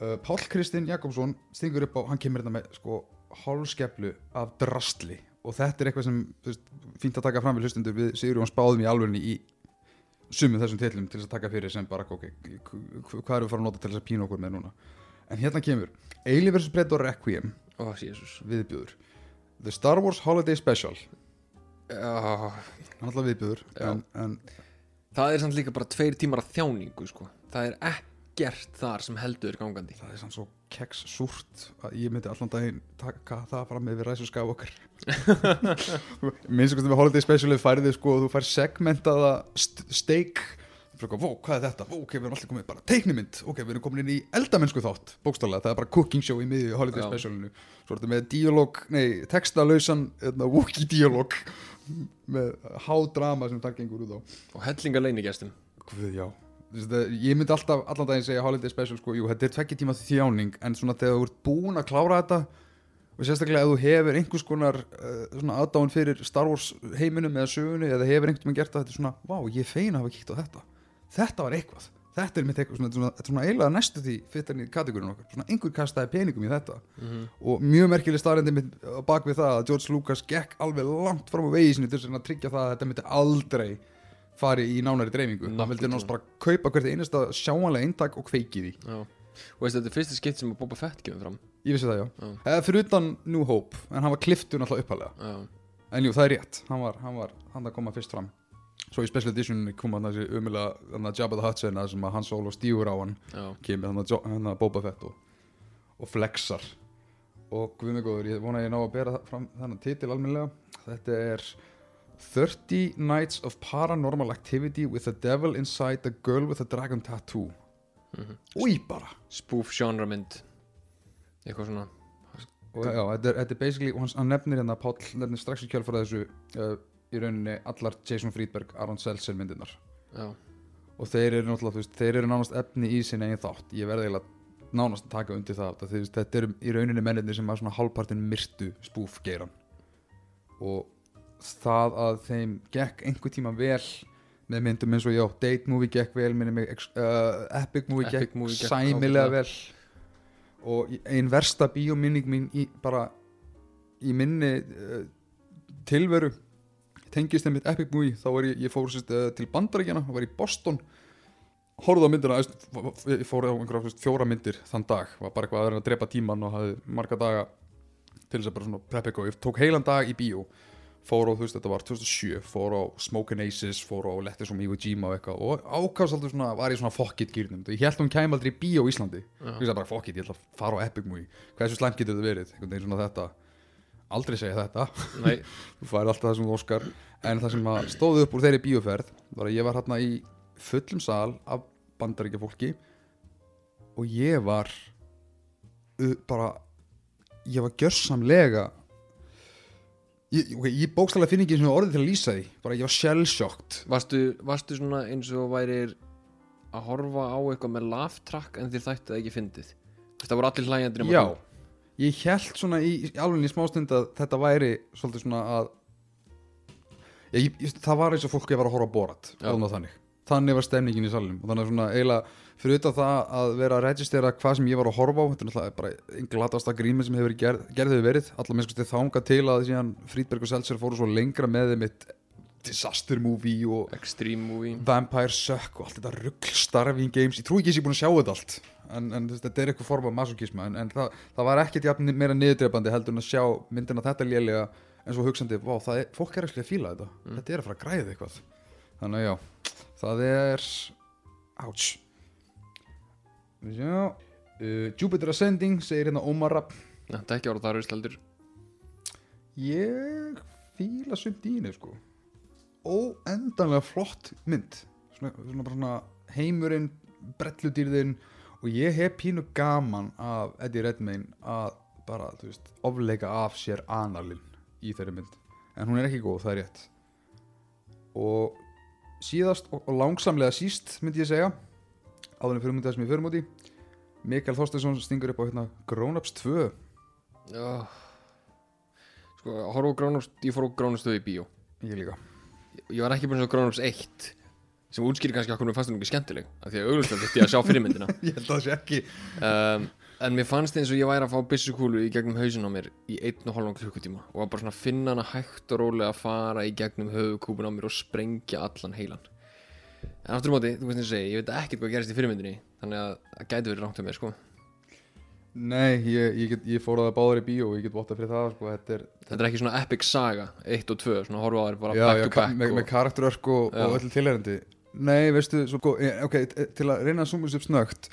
uh, Páll Kristinn Jakobsson stingur upp á, hann kemur þetta með sko hálskeplu af drastli. Og þetta er eitthvað sem veist, fínt að taka fram við hlustundur við Sigurjón spáðum í alvegni í sumum þessum tillum til þess að taka fyrir sem bara ok, hvað erum við að fara að nota til þess að pína okkur með núna? En hérna kemur Eili vs. Predator Requiem. Ó, jésus viðbjöður The Star Wars Holiday Special. Já, hann alltaf viðbjöður Já. en, en það er samt líka bara tveir tímar af þjáningu sko. það er ekkert þar sem heldur gangandi. Það er samt svo keks súrt að ég myndi allan daginn taka það fram með við ræsu skaf okkar minnst sko við Holiday Special færið sko, þú fær segmentaða st steak. Vó, hvað er þetta? Vó, ok, við erum alltaf komið bara teiknimynd. Ok, við erum komin inn í eldamennsku þátt Bókstálega, það er bara cooking show í miðju Holiday. Specialinu. Svo er þetta með díalóg, nei, textalausan Wookie díalóg Með hádrama sem það gengur út á. Og hellinga leinigestum Guð, já Ég myndi alltaf, allan daginn segja Holiday Special sko, jú, þetta er tvekki tíma þjáning en svona þegar þú ert búin að klára þetta og sérstaklega ef þú hefur einhvers konar uh, svona aðdáin fyrir Star Wars heiminum eða sögunni eða hefur einhvern veginn gert það þetta er svona, vá, ég er fein að hafa kíkt á þetta. Þetta var eitthvað, þetta er mitt eitthvað svona, svona, svona eiginlega næstu því fyttan í kategórin okkar, svona einhver kastaði peningum í þetta. Og mjög merkileg staðrendi bak við það að George Lucas gekk alveg langt fram á vegi sinni til að tryggja það að þetta myndi aldrei fari í nánari dreifingu. Hann vildi náttúrulega bara kaupa hvert einasta sjáanlega eintak og kveiki því. Já. og veist, þetta er fyrsta skipt sem að Boba Fett kemur fram. Ég vissi það já, Já. eða fyrir utan New Hope en hann var kliftur náttúrulega uppalega Já. en jú, það er rétt, hann var, hann var hann að koma fyrst fram. Svo í Special Edition kom hann þessi umulega hann að Jabba the Hutt sena sem að hann Solo stígur á hann Já. kemur hann að, Jo- hann að Boba Fett og, og flexar. Og guð mig góður, ég vona að ég ná að bera það fram þennan titil almennilega. Þetta er 30 Nights of Paranormal Activity with the Devil Inside the Girl with the Dragon Tattoo. Mhm. Új bara. Spoof genre mynd. Eitthvað svona. Já, þetta er, þetta er basically, og hann, nefnir hérna Páll nefnir strax í kjálfara þessu uh, í rauninni allar Jason Friedberg, Aron Seltzer myndirnar. Já, og þeir eru náttúrulega, þú veist, þeir eru nánast efni í sinni eigin þátt, ég verði eiginlega nánast að taka undir það, þetta eru í rauninni mennirnir sem var svona hálfpartin myrtu spúf geiran og það að þeim gekk einhver tíma vel með myndum eins og já, Date Movie gekk vel ex- uh, Epic Movie Epic gekk Movie gekk sæmilega vel. Og í- ein versta bíóminning mín í, bara í minni uh, tilveru tengist þeim mitt Epic Movie. Þá var ég, ég fór sérst, uh, til bandaríkjana var í Boston. Horfði á myndina ég fór á einhverja fjóra myndir þann dag. Var bara eitthvað að vera að drepa tíman og hafði marga daga til þess að bara svona preppa eitthvað. Ég tók heilan dag í bíó fór á, þú veist, þetta var 2007 fór á Smokin' Aces, fór á Letters from Iwo Jima og eitthvað og alltaf svona var ég svona fokkit gýrnum, ég held hún kæm aldrei í bíó í Íslandi. Já. ég sagði bara fokkit, ég ætla að fara á Epic Movie. Hversu slæmt getur þetta verið, einhvern veginn svona þetta. Aldrei segja þetta. Nei, þú færið alltaf það sem þú óskar. En það sem stóði upp úr þeirri bíóferð var að ég var hérna í fullum sal af bandaríkja fólki og ég var bara ég var gjörsamlega ég, okay, ég bókstælega finn ekki einu sinni orðið til að lýsa því. Bara ég var shellshocked. Varstu, varstu svona eins og værir að horfa á eitthvað með laugh track en þér þætti það ekki fyndið? Það voru allir hlæjandir nema já, ég held svona í, alveg í smástund að þetta væri svolítið svona að ég, ég, það var eins og fólk ég var að horfa á borat þannig. Þannig var stemningin í salnum. Og þannig að svona eiginlega fyrir utan það að vera að registera hvað sem ég var að horfa á þetta er náttúrulega bara einn glatasta grími sem hefur gerð, gerð hefur verið. Allar minnst til þanga til að síðan Friedberg og Seltzer fóru svo lengra með þeim eitt disaster movie og extreme movie. Vampire Suck og allt þetta rugl Starving Games, ég trú ekki að ég er búin að sjá þetta allt en, en þetta er eitthvað form af masokisma en, en það, það var ekkert jafn meira niðurdrepandi heldur en að sjá myndina þetta lélega en svo hugsandi, er, fólk er ekki að fíla þetta. Þetta er að fara að græða eitthvað. Þannig að já, það er sjá uh, Jupiter Ascending segir hérna Ómar Rapp þetta er ekki þar heldur. Ég fíla sumt í henni sko. Óendanlega flott mynd. Svona, svona bara svona heimurinn brelludýrðin og ég hef pínu gaman af Eddie Redmayne að bara, þú veist, ofleika af sér analinn í þeirri mynd. En hún er ekki góð, það er rétt. Og síðast og langsamlega síst myndi ég segja áðurinn fyrir myndið sem ég fyrir múti Mikael Þorsteinsson stingur upp á hérna Grown Ups 2 Já. Sko, að horfa á Grown-Ups, ég fór á Grown-Ups í bíó. Ég líka. Ég ég var ekki búin að sjá Grown-Ups 1 sem útskýri kannski okkur mér fannst það ekki skemmtileg af því að auglustlega þetta ég að sjá fyrirmyndina. Ég held að það sé ekki. Um, en mér fannst eins og ég væri að fá byssukúlu í gegnum hausin á mér í einn og hálfan klukkutíma og var bara svona að finna hana hægt og rólega að fara í gegnum höfukúpun á mér og sprengja allan heilan en aftur á móti, þú veist eins og segi, ég veit ekkert hvað gerist í fyrirmyndinni þannig að það gæti verið rangt um mér sko. Nei, ég, ég, get, ég fór á það báður í bíó og ég get votta fyrir það sko, þetta er, þetta er ekki svona epic saga 1 og 2, svona horfa á þær bara já, back já, to back með, og, með karakterörk og, og öllu tilhærandi Nei, veistu, svo góð, eh, ok, t- til að reyna að suma þessu upp snögt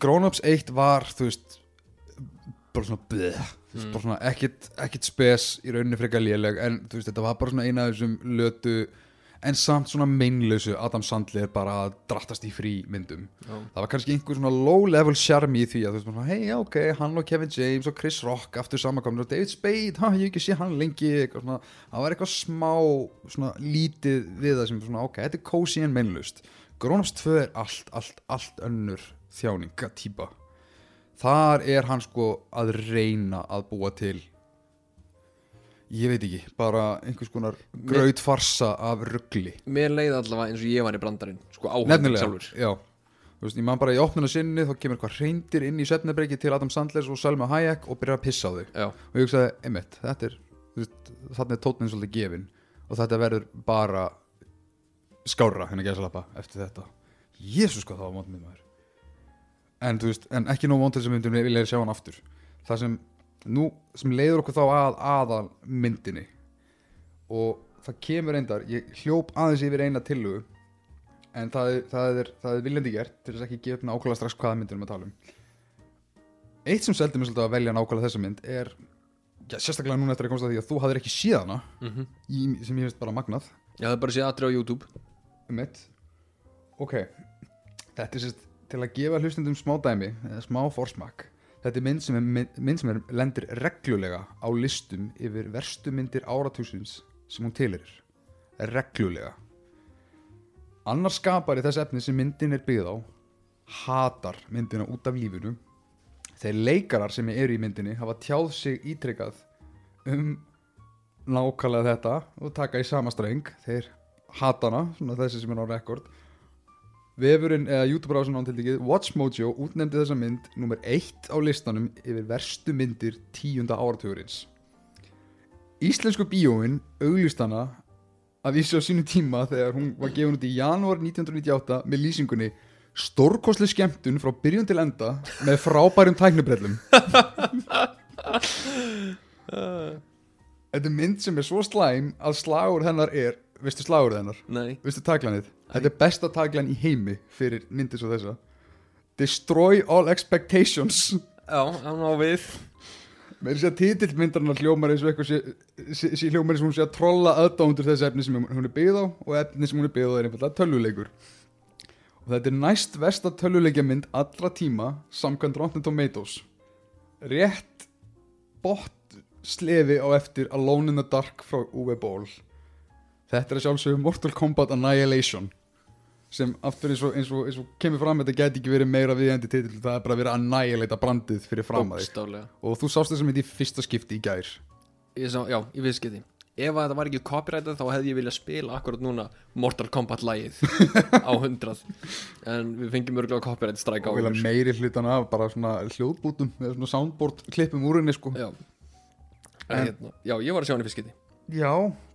Grown Ups 1 var, þú veist bara svona bleh, Mm. bara svona ekkit, ekkit spes í rauninni frekar léleg en þú veist, þetta var bara svona eina af þessum lötu en samt svona meinlausu Adam Sandler bara að drattast í frí myndum. Já, það var kannski einhver svona low level charmi í því að þú veist hei, já, ok, hann og Kevin James og Chris Rock aftur samankomnir og David Spade, ha, ég hef ekki sé hann lengi svona, það var eitthvað smá svona lítið við það sem svona, ok, þetta er cozy en meinlust Grown-Ups 2 er allt, allt, allt önnur þjáninga típa. Þar er hann sko að reyna að búa til ég veit ekki, bara einhvers konar grautfarsa af ruggli mér leiði allavega eins og ég var í brandarinn sko Nefnilega, sjálfur. já. Þú veist, ég man bara í opnuna sinni þá kemur eitthvað reyndir inn í svefnabreiki til Adam Sandlers og Selma Hayek og byrjar að pissa á þau. Já, og ég hugsaði, einmitt, þetta er þarna er tótnin svolítið gefin og þetta verður bara skárra henni að gæsa lappa eftir þetta. Jésús hvað það var mótmið maður. En þú veist, en ekki nóg mótið sem við vilja sjá hann aftur. Það sem, nú, sem leiður okkur þá að aðal myndinni og það kemur reyndar ég hljóp aðeins yfir eina tillugu en það er, það er, það er viljandi gert til þess ekki að gefa nákvæmlega strax hvaða myndir um að tala um. Eitt sem seldi mér svolítið að velja nákvæmlega þessa mynd er já, sérstaklega núna eftir að komast að því að þú hafðir ekki séð hana mm í, sem ég finnst bara magnað. Já, það er bara sé aðri á YouTube. Um mitt ok, þetta er sérst til að gefa hlustendum smá dæmi eða smá forsmak þetta er mynd sem er, mynd, mynd sem er lendir reglulega á listum yfir verstu myndir áratúsins sem hún tilir reglulega. Annar skapari þess efni sem myndin er byggð á hatar myndina út af lífinu. Þeir leikarar sem eru í myndinni hafa tjáð sig ítrykkað um nákvæmlega þetta og taka í sama streng. Þeir hatana, svona þessi sem er á rekord vefurinn eða YouTube-rásin án til dækið WatchMojo útnefndi þessa mynd nummer 1 á listanum yfir verstu myndir tíunda áratugurins Íslensku bíóin auglýst hana að vísi á sínu tíma þegar hún var gefin út í janúar 1998 með lýsingunni stórkosli skemmtun frá byrjun til enda með frábærum tæknibrellum. Þetta er mynd sem er svo slæm að slagur hennar er veistu slagur hennar, Nei, veistu taglanið Þetta er besta taglan í heimi fyrir myndir svo þessa. Destroy all expectations. Já, hann á við. Með þess að titill myndarinnar hljómar eins og eitthvað sé, sé, sé hljómar eins og hún sé að trolla aðdándur þess efni sem hún er byggð á og efni sem hún er byggð á er einfallega tölvuleikur. Og þetta er næst versta tölvuleikja mynd allra tíma samkvæmt Rotten Tomatoes. Rétt bot slefi á eftir Alone in the Dark frá Uwe Boll þetta er að sjálfsögum Mortal Kombat Annihilation sem aftur eins og, eins og, eins og kemur fram þetta geti ekki verið meira viðendi titill það er bara að annihilata brandið fyrir fram að þig og þú sást þessum mynd í fyrsta skipti í gær. Ég sá, já, ég veist geti Ef þetta var ekki copyrightað þá hefði ég viljað spila akkurat núna Mortal Kombat lagið á 100 En við fengjum örgulega copyright strike á og vilja meiri hlutana af bara svona hljóðbútum eða svona soundboard klippum úr henni sko. Já. En, En- hérna, já, ég var að sjá hann í fyrst geti Já,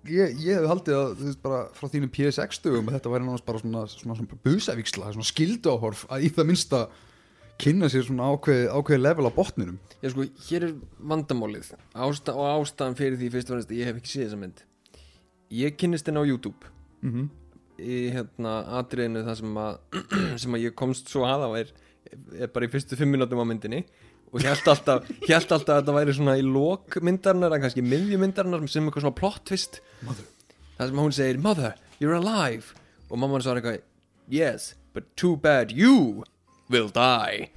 ég, ég hef haldið að þú veist bara frá þínum PSX stugum að þetta væri náttúrulega bara svona, svona, svona busavíksla, svona skilduáhorf að í það minnsta kynna sér svona ákveði, ákveði level á botninum. Já sko, hér er vandamálið. Ásta og ástæðan fyrir því fyrst og fremst að Ég hef ekki séð þessa mynd. Ég kynnist henni á YouTube. Mm -hmm. Í hérna atriðinu það sem að sem að ég komst svo að á er, er bara í fyrstu fimm minútum á myndinni og held alltaf, held alltaf að þetta væri svona í lok myndarinnar en kannski miðju myndarinnar sem eitthvað svona plot twist. Mother. það sem hún segir Mother, you're alive. Og mamman svarar eitthvað Yes, but too bad you will die.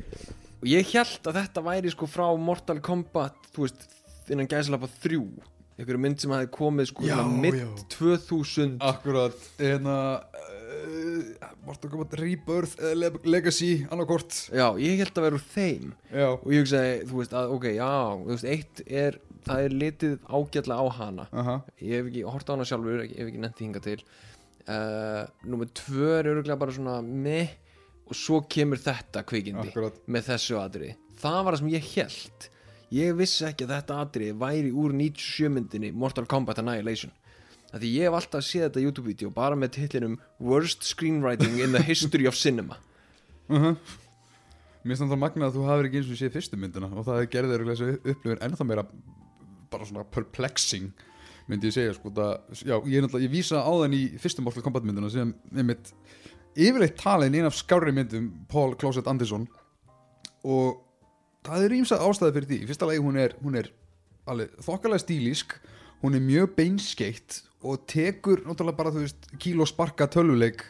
Og ég held að þetta væri sko frá Mortal Kombat þú veist, innan gæslapa þrjú. Einhverju mynd sem hafi komið sko svona mitt já. 2000 Akkurat, hérna uh, Mortal Kombat Rebirth eða Le- Legacy, annarkort Já, ég held að vera úr þeim. Já, og ég hugsaði, þú veist, að ok, já þú veist, eitt er, það er litið ágætlega á hana. Aha, ég hef ekki hort á hana sjálfur, ég hef ekki nefnt hinga til. Uh, Númer tvö er örgulega bara svona meh og svo kemur þetta kvikindi akkurat. með þessu atriði. Það var það sem ég held ég vissi ekki að þetta atriði væri úr 97 myndinni Mortal Kombat Annihilation því ég hef alltaf séð þetta YouTube-vídeó bara með titlinum Worst Screenwriting in the History of Cinema. Uh Mér finnst það magna að þú hafir ekki eins og séð fyrstu myndina og það gerði þér þessu upplifun ennþá meira bara svona perplexing myndi ég segja sko. Það, já, ég, er ég vísa á þenn í fyrstu Mortal Kombat myndina sem einmitt yfirleitt talin einn af skárri myndum Paul Closet Anderson. Og það er ímsað ástæði fyrir því. Fyrsta lagi hún er, er þokkalega stílísk hún er mjög beinskeitt og tekur náttúrulega bara þú veist kíló sparka tölvuleik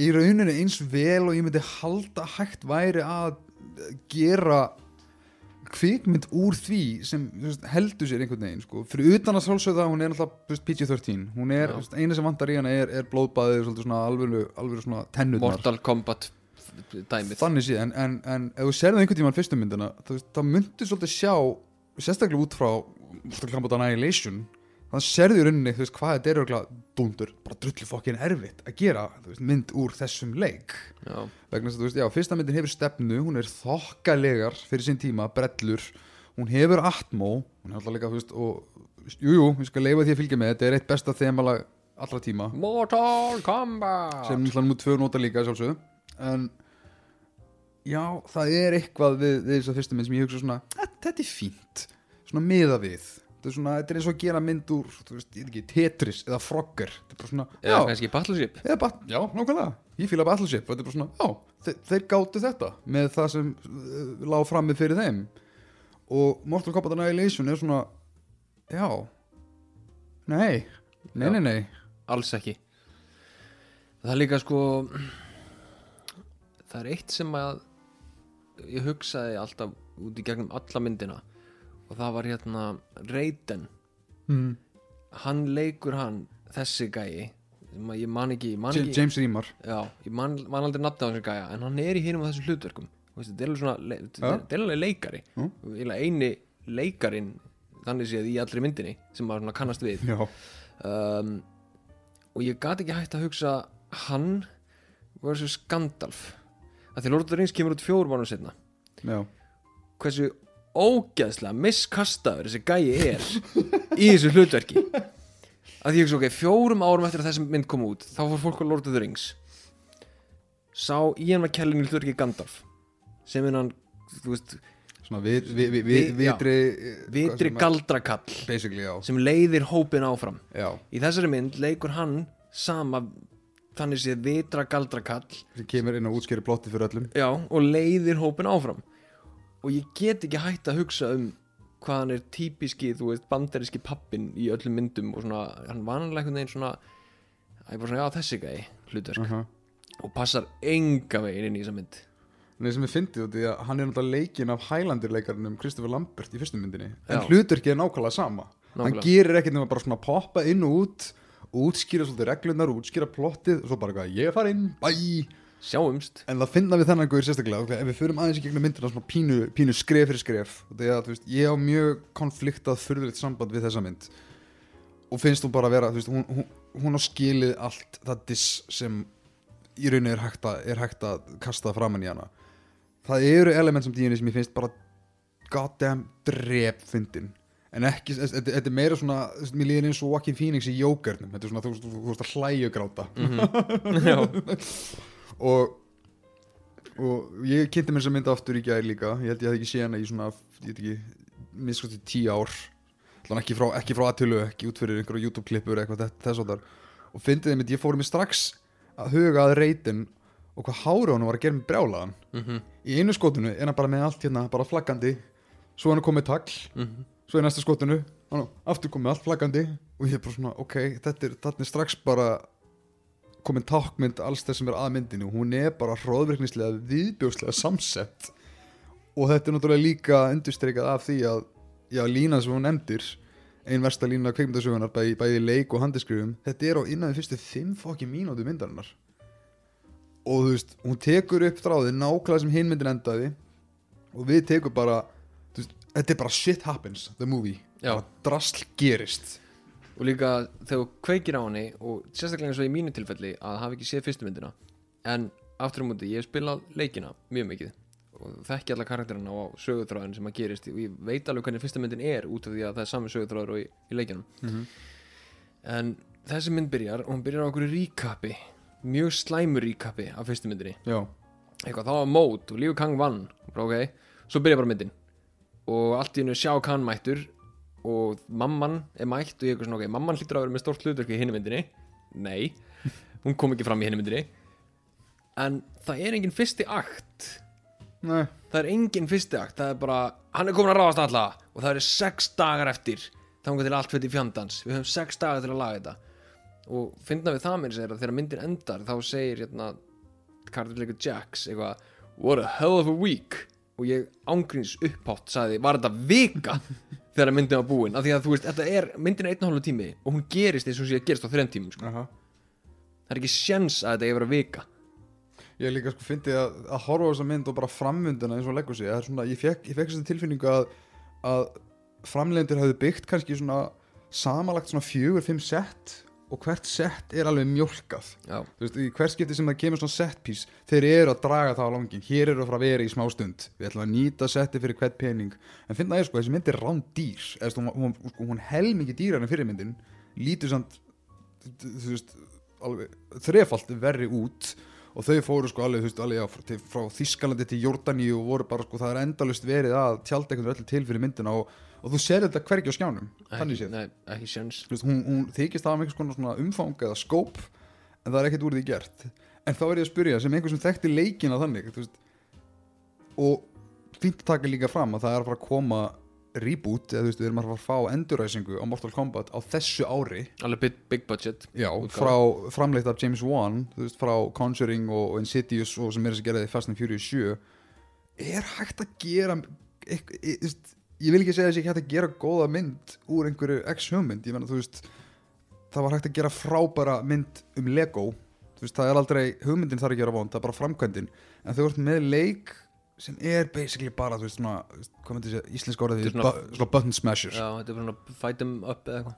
í rauninni eins vel og ég myndi halda hægt væri að gera kvikmynd úr því sem veist, heldur sér einhvern veginn sko. fyrir utan að sjálfsögða hún er veist, PG-13 hún er, veist, eina sem vantar í hana er, er blóðbæðið svolítið svona tennurnar. Mortal Kombat dæmið. Þannig séð, en, en, en ef þú serðu einhvern tímann fyrstu myndina, það myndir svolítið sjá, sérstaklega út frá Mortal Kombat Annihilation þannig serðu í rauninni, þú veist, hvað þetta er örgulega dúndur, bara drullu fokkin erfitt að gera, veist, mynd úr þessum leik. Já, vegna þess að, þú veist, já, fyrsta myndin hefur stefnu hún er þokkalegar fyrir sinn tíma brellur, hún hefur atmó hún er alltaf líka, þú veist, og jújú, jú, ég skal leifa því að fylgja með, þetta er eitt besta þemalag allra tíma. Mortal Kombat! Sem náttúrulega nú tvö nota líka sjálfsögðu. En já, það er eitthvað við, við þess að fyrstu mynd sem ég hugsa svona "Þetta- þetta er fínt, svona miða við þetta er, svona, þetta er eins og að gera mynd úr þú veist, ég veit ekki, Tetris eða Frogger. Þetta er bara svona, Eða já, kannski Battleship. Eða bat, já, nákvæmlega. Ég fíla Battleship, þetta er bara svona, já þeir, þeir gátu þetta með það sem uh, lág frammi fyrir þeim. Og Mortal Kombat Annihilation er svona já. Nei, nei, nei, nei. Alls ekki. Það er líka sko það er eitt sem að ég hugsaði alltaf út í gegnum alla myndina og það var hérna Raiden mm. hann leikur hann þessi gæi ég man ekki, man ekki James Remar ég man, man aldrei nafna á þessu gæja en hann er í hinum á þessum hlutverkum. Þetta er alveg leikari. Mm. eini leikarin þannig séð í allri myndinni sem maður svona kannast við. Um, og ég gat ekki hægt að hugsa hann versus Gandalf. Að því Lord of the Rings kemur út fjórum mánum setna já, hversu ógeðslega miskastaður þessi gæi er í þessu hlutverki. Að ég hugsa ok, fjórum árum eftir að þessi mynd kom út þá fór fólk á Lord of the Rings. Sá Ian McKellen í hlutverki Gandalf sem er hann, þú veist svona við, við, Vi- við, já. vitri vitri galdrakall sem leiðir hópin áfram. Já. Í þessari mynd leikur hann sama þannig séð vitra galdrakall sem kemur inn og útskýri plotti fyrir öllum. Já, og leiðir hópin áfram og ég get ekki hægt að hugsa um hvað hann er típiski, þú veist, bandaríski pappin í öllum myndum og svona, hann vanlega einhvern veginn svona að ég bara svona, já, þessi gæi hlutverk. Uh og passar enga veginn inn í þessa mynd. Nei, sem ég fyndi út í að hann er náttúrulega leikinn af Highlander leikarnum Christopher Lambert í fyrstu myndinni. En Já. hlutverkið er nákvæmlega sama. Hann Nákvæmlega. gerir ekkert nema bara svona poppa inn og út útskýra svolítið reglunar útskýra plottið og svo bara ég er farin, bæ sjáumst. En það finna við þennan guður sérstaklega ef við förum aðeins í gegnum myndina svona pínu, pínu skref fyrir skref að, þú veist, ég á mjög konfliktað furðulegt samband við þessa mynd. Og finnst hún bara að vera, þú veist, hún, hún, hún á skilið allt það diss sem í rauninni er hægt að, er hægt að kasta framann í hana. Það eru element sem díunni sem ég finnst bara goddamn drep fyndin. En ekki, þetta er meira svona mér líður eins og Joaquin Phoenix í Jókernum þetta er svona, þú veist, að hlæju gráta. Já, og og ég kynnti mér þess að mynda aftur í gær líka. Ég held ég hef ekki séð hana í svona ég veit ekki, minnskosti tíu ár. Þannig ekki frá, ekki frá aðtölu, ekki út fyrir einhverju YouTube-klippur eitthvað þess- og þar og fyndið einmitt, ég fór mér strax að huga að reytin og hvað hára hann var að gera með brjálaðan. Mhm, í einu skotinu er hann bara með allt hérna bara flaggandi, svo hann komið tagl. Mhm. Svo í næsta skotinu, hann aftur komið allt flaggandi. Og ég er bara svona, ok, þetta er, þetta er strax bara komin tákmynd alls þess sem er að myndinu hún er bara hróðvirknislega viðbjóðslega samsett. Og þetta er náttúrulega líka endurstreikað af því að já, lína sem hún nefndir ein versta lína kveikmyndasögunar bæði, bæði leik og handiskrifum þetta er á innan við fyrstu fimm fokki mínútu myndarinnar. Og þú veist, hún tekur upp þráðið nákvæmlega sem hinn myndin endaði og við tekum bara veist, þetta er bara shit happens, the movie. Drasl gerist og líka þegar þú kveikir á henni og sérstaklega eins og í mínu tilfelli að hafa ekki séð fyrstu myndina en aftur á múti, ég hef spilað leikina mjög mikið og þekki alla karakterina og sögutráðin sem að gerist. Og ég veit alveg hvernig fyrsta myndin er út af því að það er sami sögutráður og í, í leikinum Mhm. en þessi mynd byrjar og hún byrjar á okkur ríkapi mjög slæmur ríkapi af fyrstu myndinni. Já, eitthvað, það var mót og Liu Kang vann. Bara ok, svo byrja bara myndin. Og allt í hennu sjá Khan mættur og mamman er mætt og ég eitthvað svona ok, mamman hlýtur að vera með stórt hlutverk í hinni myndinni. Nei, hún kom ekki fram í hinni myndinni. En það er engin fyrsti akt. Nei. Það er engin fyrsti akt, það er bara hann er komin að ráðast alla og það eru sex dagar eftir þannig til allt fyrir fjandans. Við höfum sex dagar til að laga þetta. Og finna við það mér sér að þegar myndin endar þá segir hérna Carter Jacks eitthvað what a hell of a week. Og ég ángríns upphátt sagði var þetta vika þegar myndin var búin af því að þú veist þetta er myndin er einn og hálfu tími og hún gerist eins og sé að gerist á þrenn tímum sko. Aha. það er ekki sjens að þetta er að vika Ég líka sko fyndi að, að horfa á þessa mynd og bara framvinduna eins og leggur sig er svona, ég fekk, ég fekk þessa tilfinningu að, að framlegendur hafði byggt kannski svona samalagt svona fjögur, fimm sett og hvert sett er alveg þú veist, hvert skipti sem það kemur svona set piece þeir eru að draga það á langin hér eru að fara að vera í smá stund. Við ætlum að nýta setti fyrir hvert pening. En finna ég sko, þessi mynd er rán dýr eða hún, hún, sko, hún hel mikið dýrar en fyrir myndin. Lítur samt þú veist, alveg þrefalt verri út. Og þau fóru sko alveg, þú veist, alveg já, frá, frá Þískalandi til Jordani og voru bara sko, það er endalust verið að tjálta einhvern öllu til fyrir myndina og, og þú sér þetta hvergi á skjánum þannig séð. nei, ekki sjens Þú veist, hún, hún þykist af einhvers konar svona umfang eða skóp en það er ekkert úr því gert. En þá er ég að spyrja sem einhver sem þekkti leikina þannig veist, og fínt að taka líka fram að það er að fara að koma reboot eða þú veist, við erum að fara að fá enduræsingu á Mortal Kombat á þessu ári. Alveg big, big budget. Já, frá framleitt af James Wan þú veist, frá Conjuring og, Insidious og sem er þess að gera því Fast and Furious 7 er hægt að gera ekk, ég, ég vil ekki segja þess að ekki hægt að gera góða mynd úr einhverju X-hugmynd, ég menna þú veist það var hægt að gera frábæra mynd um Lego, þú veist, það er aldrei hugmyndin þarf að gera vond, það er bara framkvæmdin. En þú ert með leik sem er basically bara, þú veist, svona hvað myndi ég segja, íslensk orðið svona- svona button smashers. Já, þetta er bara svona fight them up eða eitthvað.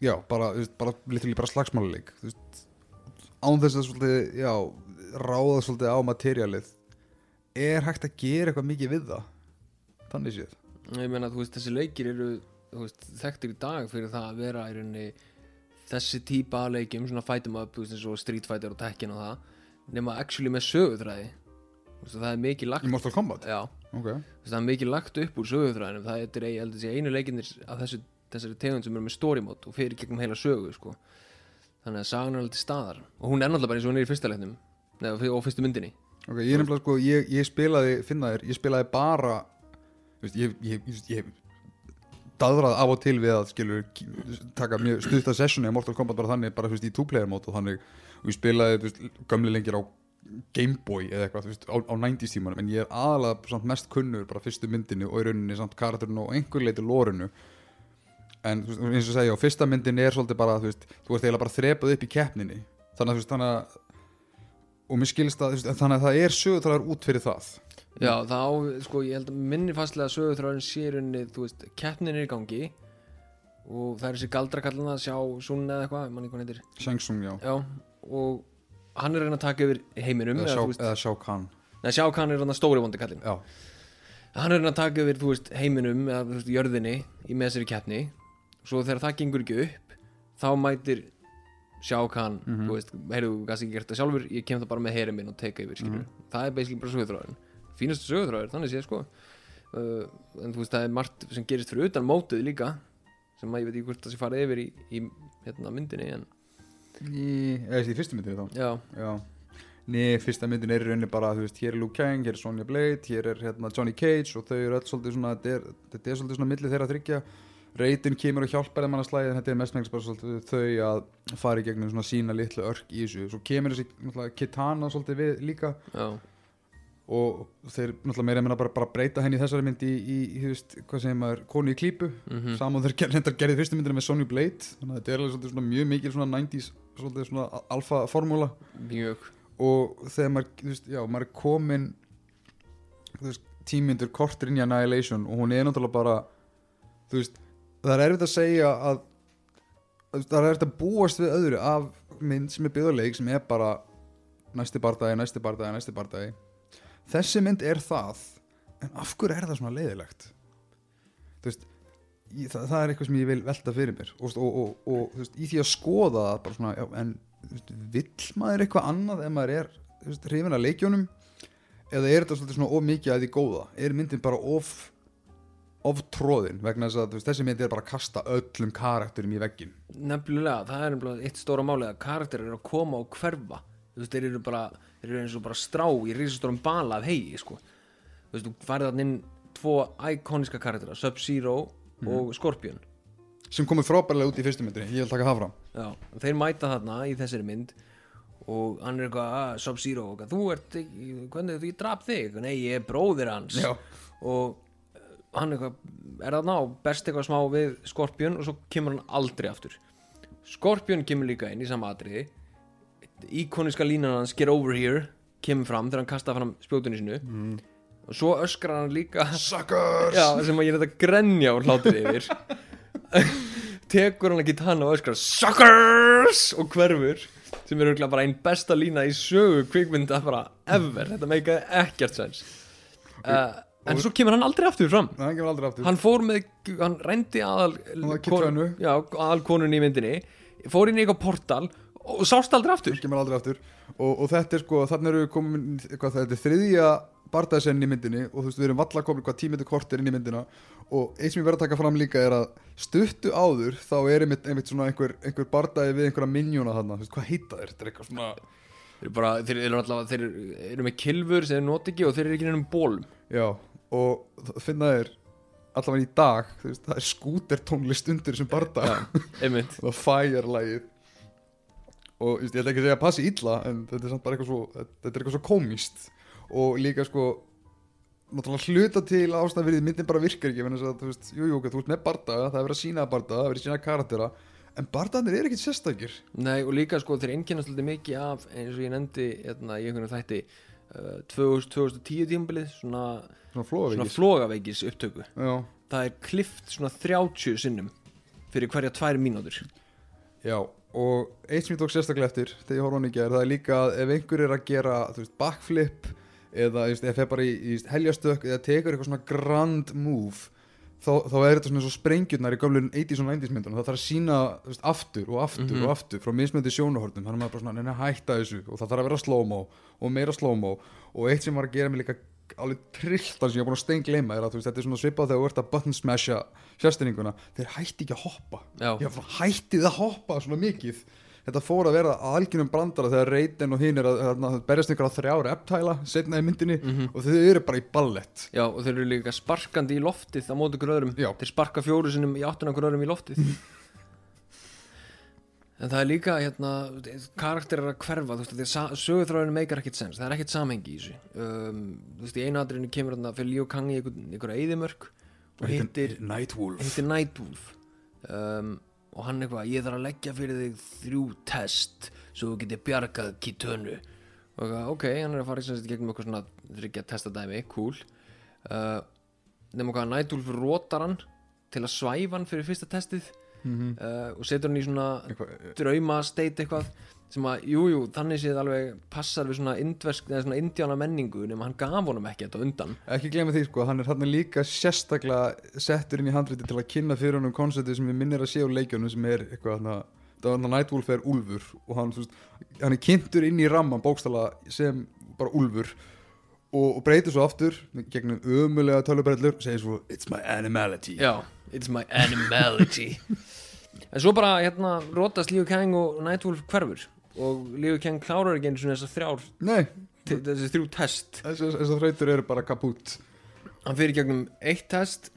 Já, bara, þú veist, bara, literally bara slagsmáluleik Þú veist, án þess að svolítið, já, ráða svolítið á materialið Er hægt að gera eitthvað mikið við það? Þannig séð ég meina, þú veist, þessi leikir eru veist, þekktir í dag fyrir það að vera í rauninni þessi típa af leikjum svona fight them up, þú veist, eins og Street Fighter og Tekken og það nema actually með sögutræði það er mikið lagt Í Mortal Kombat? já, Ok. Þú veist, það er mikið lagt upp úr sögutræðinum það er, að einu leikinnir af þessu, þessari tegund sem eru með story mode og fyrir gegnum heila sögu, sko. Þannig að sagan er til staðar. Og hún er náttúrulega bara eins og hún er í fyrsta leiknum. Og fyrstu myndinni. Ok, ég er sko, ég, ég spilaði, finna þér, ég spilaði bara veist, ég, ég, ég, ég daðrað af og til við að skilur taka mjög stutta sessioni á Mortal Kombat bara þannig, bara þú veist, í two-player mót og þannig, og ég spilaði, þú veist, gömli lengir á Gameboy eða eitthvað, þú veist, á, á 90s tímanum, en ég er aðalega samt mest kunnur bara fyrstu myndinni og í rauninni samt karakterinu og einhver leiti lórinu en þú veist, eins og segja, á fyrsta myndinni er svolítið bara, þú veist, þú ert eiginlega bara þrepað upp í keppninni, þannig að þú veist, þannig að og mér skilst að, þú veist, þannig að það er sögutræðar út fyrir það Já, það á, sko, ég held að minni fastlega að sögutráðin sé í rauninni, þú veist, keppnin er í gangi og það er þessi galdrakallina að sjá Sun eða eitthvað, hvað hann heitir. Shang Tsung, já, Já, og hann er að reyna að taka yfir heiminum eða, sjá, þú veist, eða Shao Kahn. Neða sjá hann er hann stóri vondi kallin já, hann er að að taka yfir, þú veist, heiminum eða, þú veist, jörðinni í með þessari keppni. Svo þegar það gengur ekki upp þá mætir sjá hann Mhm. þú veist, heyrðu, þú gæst ekki gert það sjálfur ég kem það bara með heyri minn og teka yfir, skilur Mhm. það er basically bara sögutráðin fínastu sögutráður, þannig séð, sko. Uh, en þú veist, það er margt sem gerist fyrir utan mótið líka sem að ég veit ekki hvort það sé farið yfir í, í hérna, myndinni en í, eða í fyrstu myndinni þá? Já, Já. Nei, fyrsta myndin er rauninni bara, þú veist, hér er Luke Kang, hér er Sonja Blade, hér er hérna, Johnny Cage og þau eru öll svolítið svona, þetta er, svolítið svona milli þeirra að þryggja. Reytin kemur og hjálpar þeim að slæði, en þetta er mestmengst bara svolítið þau að fara í gegnum svona sína litlu örk í þessu. Svo kemur þessi, Kitana svolítið við líka. Já, og þeir, náttúrulega, meira meina bara, bara breyta henni í þessari mynd í, í, í veist, hvað segir maður, konu í klípu. mhm. Saman þeir ger- reyndar gerði fyrstu myndina með Sonja Blade, þannig að þetta er alveg svona mjög mikil svona 90s, svolítið svona alfa formúla. Mjög. Og þegar maður, þú veist, já, maður er komin þú veist, tímyndur kortur inn í Annihilation og hún er náttúrulega bara þú veist, það er erfitt að segja að veist, það er erfitt að búast við öðru af mynd sem er byggðarleik sem er bara næsti bardagi, næsti bardagi, næsti bardagi þessi mynd er það en af hverju er það svona leiðilegt? Þú veist ég, það, það er eitthvað sem ég vil velta fyrir mér. Og, og, og, og veist, í því að skoða bara svona, já, en veist, vill maður eitthvað annað ef maður er veist, hrifin að leikjónum eða er þetta svona of mikið að því góða? Er myndin bara of of tróðin vegna þess að þessi mynd er bara að kasta öllum karakterum í veggin Nefnilega, það er eitt stóra máli að karakterir eru að koma og hverfa. Þú veist, þeir eru bara, þeir eru eins og bara strá í risastórum bala af hegi, sko. Þú veist, þú farið þarna inn tvo íkoniska karaktera, Sub-Zero og Scorpion. Sem komið frábærlega út í fyrstu myndinni, ég vil taka það fram. Já, þeir mæta þarna í þessari mynd og hann er eitthvað, ah, Sub-Zero þú ert, hvernig þú ég drap þig? Nei, ég er bróðir hans. Já. og eh, hann eitthvað er þarna og berst eitthvað smá við Skorpjón og svo kemur hann aldrei aftur. Skorpjón kemur líka inn í sama atriði íkoniska línan hans Get Over Here kemur fram þegar hann kastar fram spjótunni sinu og svo öskrar hann líka Suckers! Já, sem að ég er þetta grenja og hlátur yfir. Tekur hann ekki tann og öskrar Suckers! og hverfur sem er bara einn besta lína í sögu kvikmynda bara ever. Þetta meikaði ekkert sens uh, en svo kemur hann aldrei aftur fram. Það kemur aldrei aftur. Hann fór með, hann rændi aðal Kittönu. já, aðal konun í myndinni. Fór inn í eitthvað portal og sást aldrei aftur. Kemur aldrei aftur. Og, og þetta er sko, þannig eru við komin hvað, þetta er þriðja bardaðsenn í myndinni og þú veist, við erum valla komin hvað tímyndu kortir inn í myndina. Og eins sem ég verð að taka fram líka er að stuttu áður þá er einmitt, einmitt svona einhver, einhver bardaði við einhverja minjóna þarna, þú veist, hvað heita þeir? Þetta er eitthvað svona, þeir eru bara, þeir eru alltaf þeir eru með kilfur sem þeir noti ekki og þeir eru ekki nefnum bólum já og það finna þeir allavega í dag þú veist, það er skúter tónlist undir þessum barda Já, einmitt. Það fire lagið og veist, ég ætla ekki að segja að passi illa en þetta er samt bara eitthvað svo þetta er eitthvað svo komist og líka sko náttúrulega hluta til ástæðverið myndin bara virkar ekki þannig að þú veist, jú, jú, þú ert með barda það er verið að sína barda, það er verið að sína karaktera en bardaðnir er ekkit sérstakir. Nei, og líka sko þeir einkennast alltaf mikið af eins og ég nefndi hérna, í einhvern þætti uh, 2000, 2010 tímabilið svona, svona flogaveikis upptöku. Já, það er klift svona 30 sinnum fyrir hverja tvær mínútur. Já, og eitt sem ég tók sérstaklega eftir þegar ég horfa hann ekki er það er líka að ef einhver er að gera veist, backflip eða ef það bara í, í heljastök eða tekur eitthvað svona grand move þá, þá er þetta svona svo sprengjurnar í gömlun 80s og 90s myndunum, það þarf að sína veist, aftur og aftur Mhm. og aftur frá mismöndi sjónahortum, þannig að maður bara svona neina hætta þessu og það þarf að vera slow-mo og meira slow-mo. Og eitt sem var að gera mig líka alveg trilltan sem ég var búin að stein gleyma er að veist, þetta er svona svipað þegar þú ert að button smasha fjastenninguna, þeir hætti ekki að hoppa. Já, ég var hættið að hoppa svona mikið. Þetta fór að vera algjörnum brandara þegar Reyden og hinn er að, að, að berjast á þrjára eptæla setna í myndinni Mhm. og þau eru bara í ballett. Já, og þeir eru líka sparkandi í loftið á móti ykkur öðrum Já. þeir sparka fjóru sinnum í áttuna ykkur öðrum í loftið en það er líka hérna, karakterar að hverfa þú veist, sögurþráðinu meikar ekkert sens það er ekkert samhengi í þessu. Um, þú veist, í einu aðrinu kemur þarna fyrir Líó Kang í ykkur, ykkur eðimörk og hittir Nightwolf um, og hann eitthvað, ég þarf að leggja fyrir þig þrjú test svo þú getur bjargað Kitönu og eitthvað, ok, hann er að fara í sagt gegnum eitthvað svona þryggja testadæmi, cool. Uh, nema hvað Nightwolf rótar hann til að svæfa hann fyrir fyrsta testið Mhm. uh, og setur hann í svona Eitthvað, drauma state eitthvað sem að, jújú, jú, þannig séð alveg passar við svona indversk eða svona indjána menningu nema hann gaf honum ekki þetta undan. Ekki glemma því sko, hann er hann líka sérstaklega settur inn í handriti til að kynna fyrir honum konceptið sem við minnir að sé á leikjónu sem er eitthvað hann að það var Nightwolf er úlfur og hann, veist, hann er kynntur inn í ramman bókstala sem bara úlfur og, og breytir svo aftur gegnum ömulega tölubrellur og segir svo It's my animality. Já, it's my animality. En svo bara hérna rótast Liu Kang og Nightwolf hverfur. Og Liu Kang klárar ekki eins og þessar þrjár Nei, til- þessi þrjú test. Þessar þrautur eru bara kaput Hann fyrir gegnum eitt test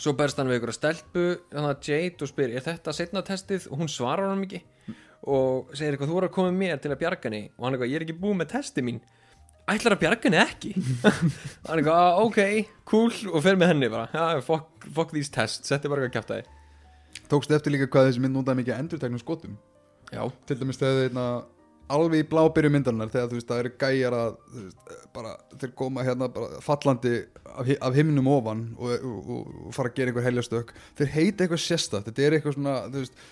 svo berst hann við ykkur að stelpu þannig að Jade og spyr, er þetta setna testið? Og hún svarar hann ekki. Og segir eitthvað, þú voru að koma með mér til að bjarga henni. Og hann eitthvað, ég er ekki búið með testið mín ætlar að bjarga henni ekki? Hann eitthvað, "Ah, ok, cool og fer með henni bara, ja, fuck, fuck these tests setti bara eitthvað að Tókstu eftir líka hvað þessi mynd notaði mikið endurteknum skotum? Já, til dæmis þegar þeirna alveg í blábyrju myndarinnar þegar þú veist það eru gæjar að veist, bara þeir koma hérna bara fallandi af, af himnum ofan og, og, og, og fara að gera einhver heljastök þeir heita eitthvað sérstætt, þetta er eitthvað svona þú veist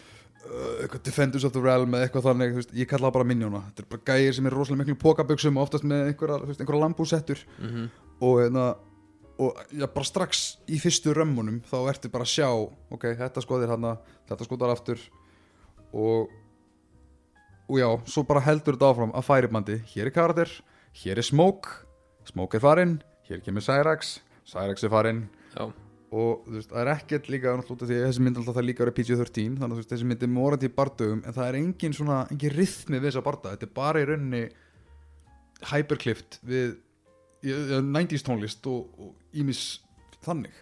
eitthvað Defenders of the Realm eða eitthvað þannig, þú veist, ég kalla það bara minjóna. Þetta er bara gæjar sem er rosalega miklu og oftast með einhverja, einhverja lambúsettur. Mhm. Og hérna og já, bara strax í fyrstu römmunum þá ertu bara að sjá ok, þetta skoðir hana, þetta skoðar aftur. Og og já, svo bara heldur þetta áfram að færibandi, hér er karakter hér er Smoke, Smoke er farinn hér kemur Cyrax, Cyrax er farinn. Já, og þú veist, það er ekkert líka því þessi mynd alltaf það líka vera PG-13 þannig að veist, þessi mynd er morandi í bardögum en það er engin svona, engin rithmi við þessa barda þetta er bara í rauninni hyperclift við í- í- 90s tónlist og, ímis þannig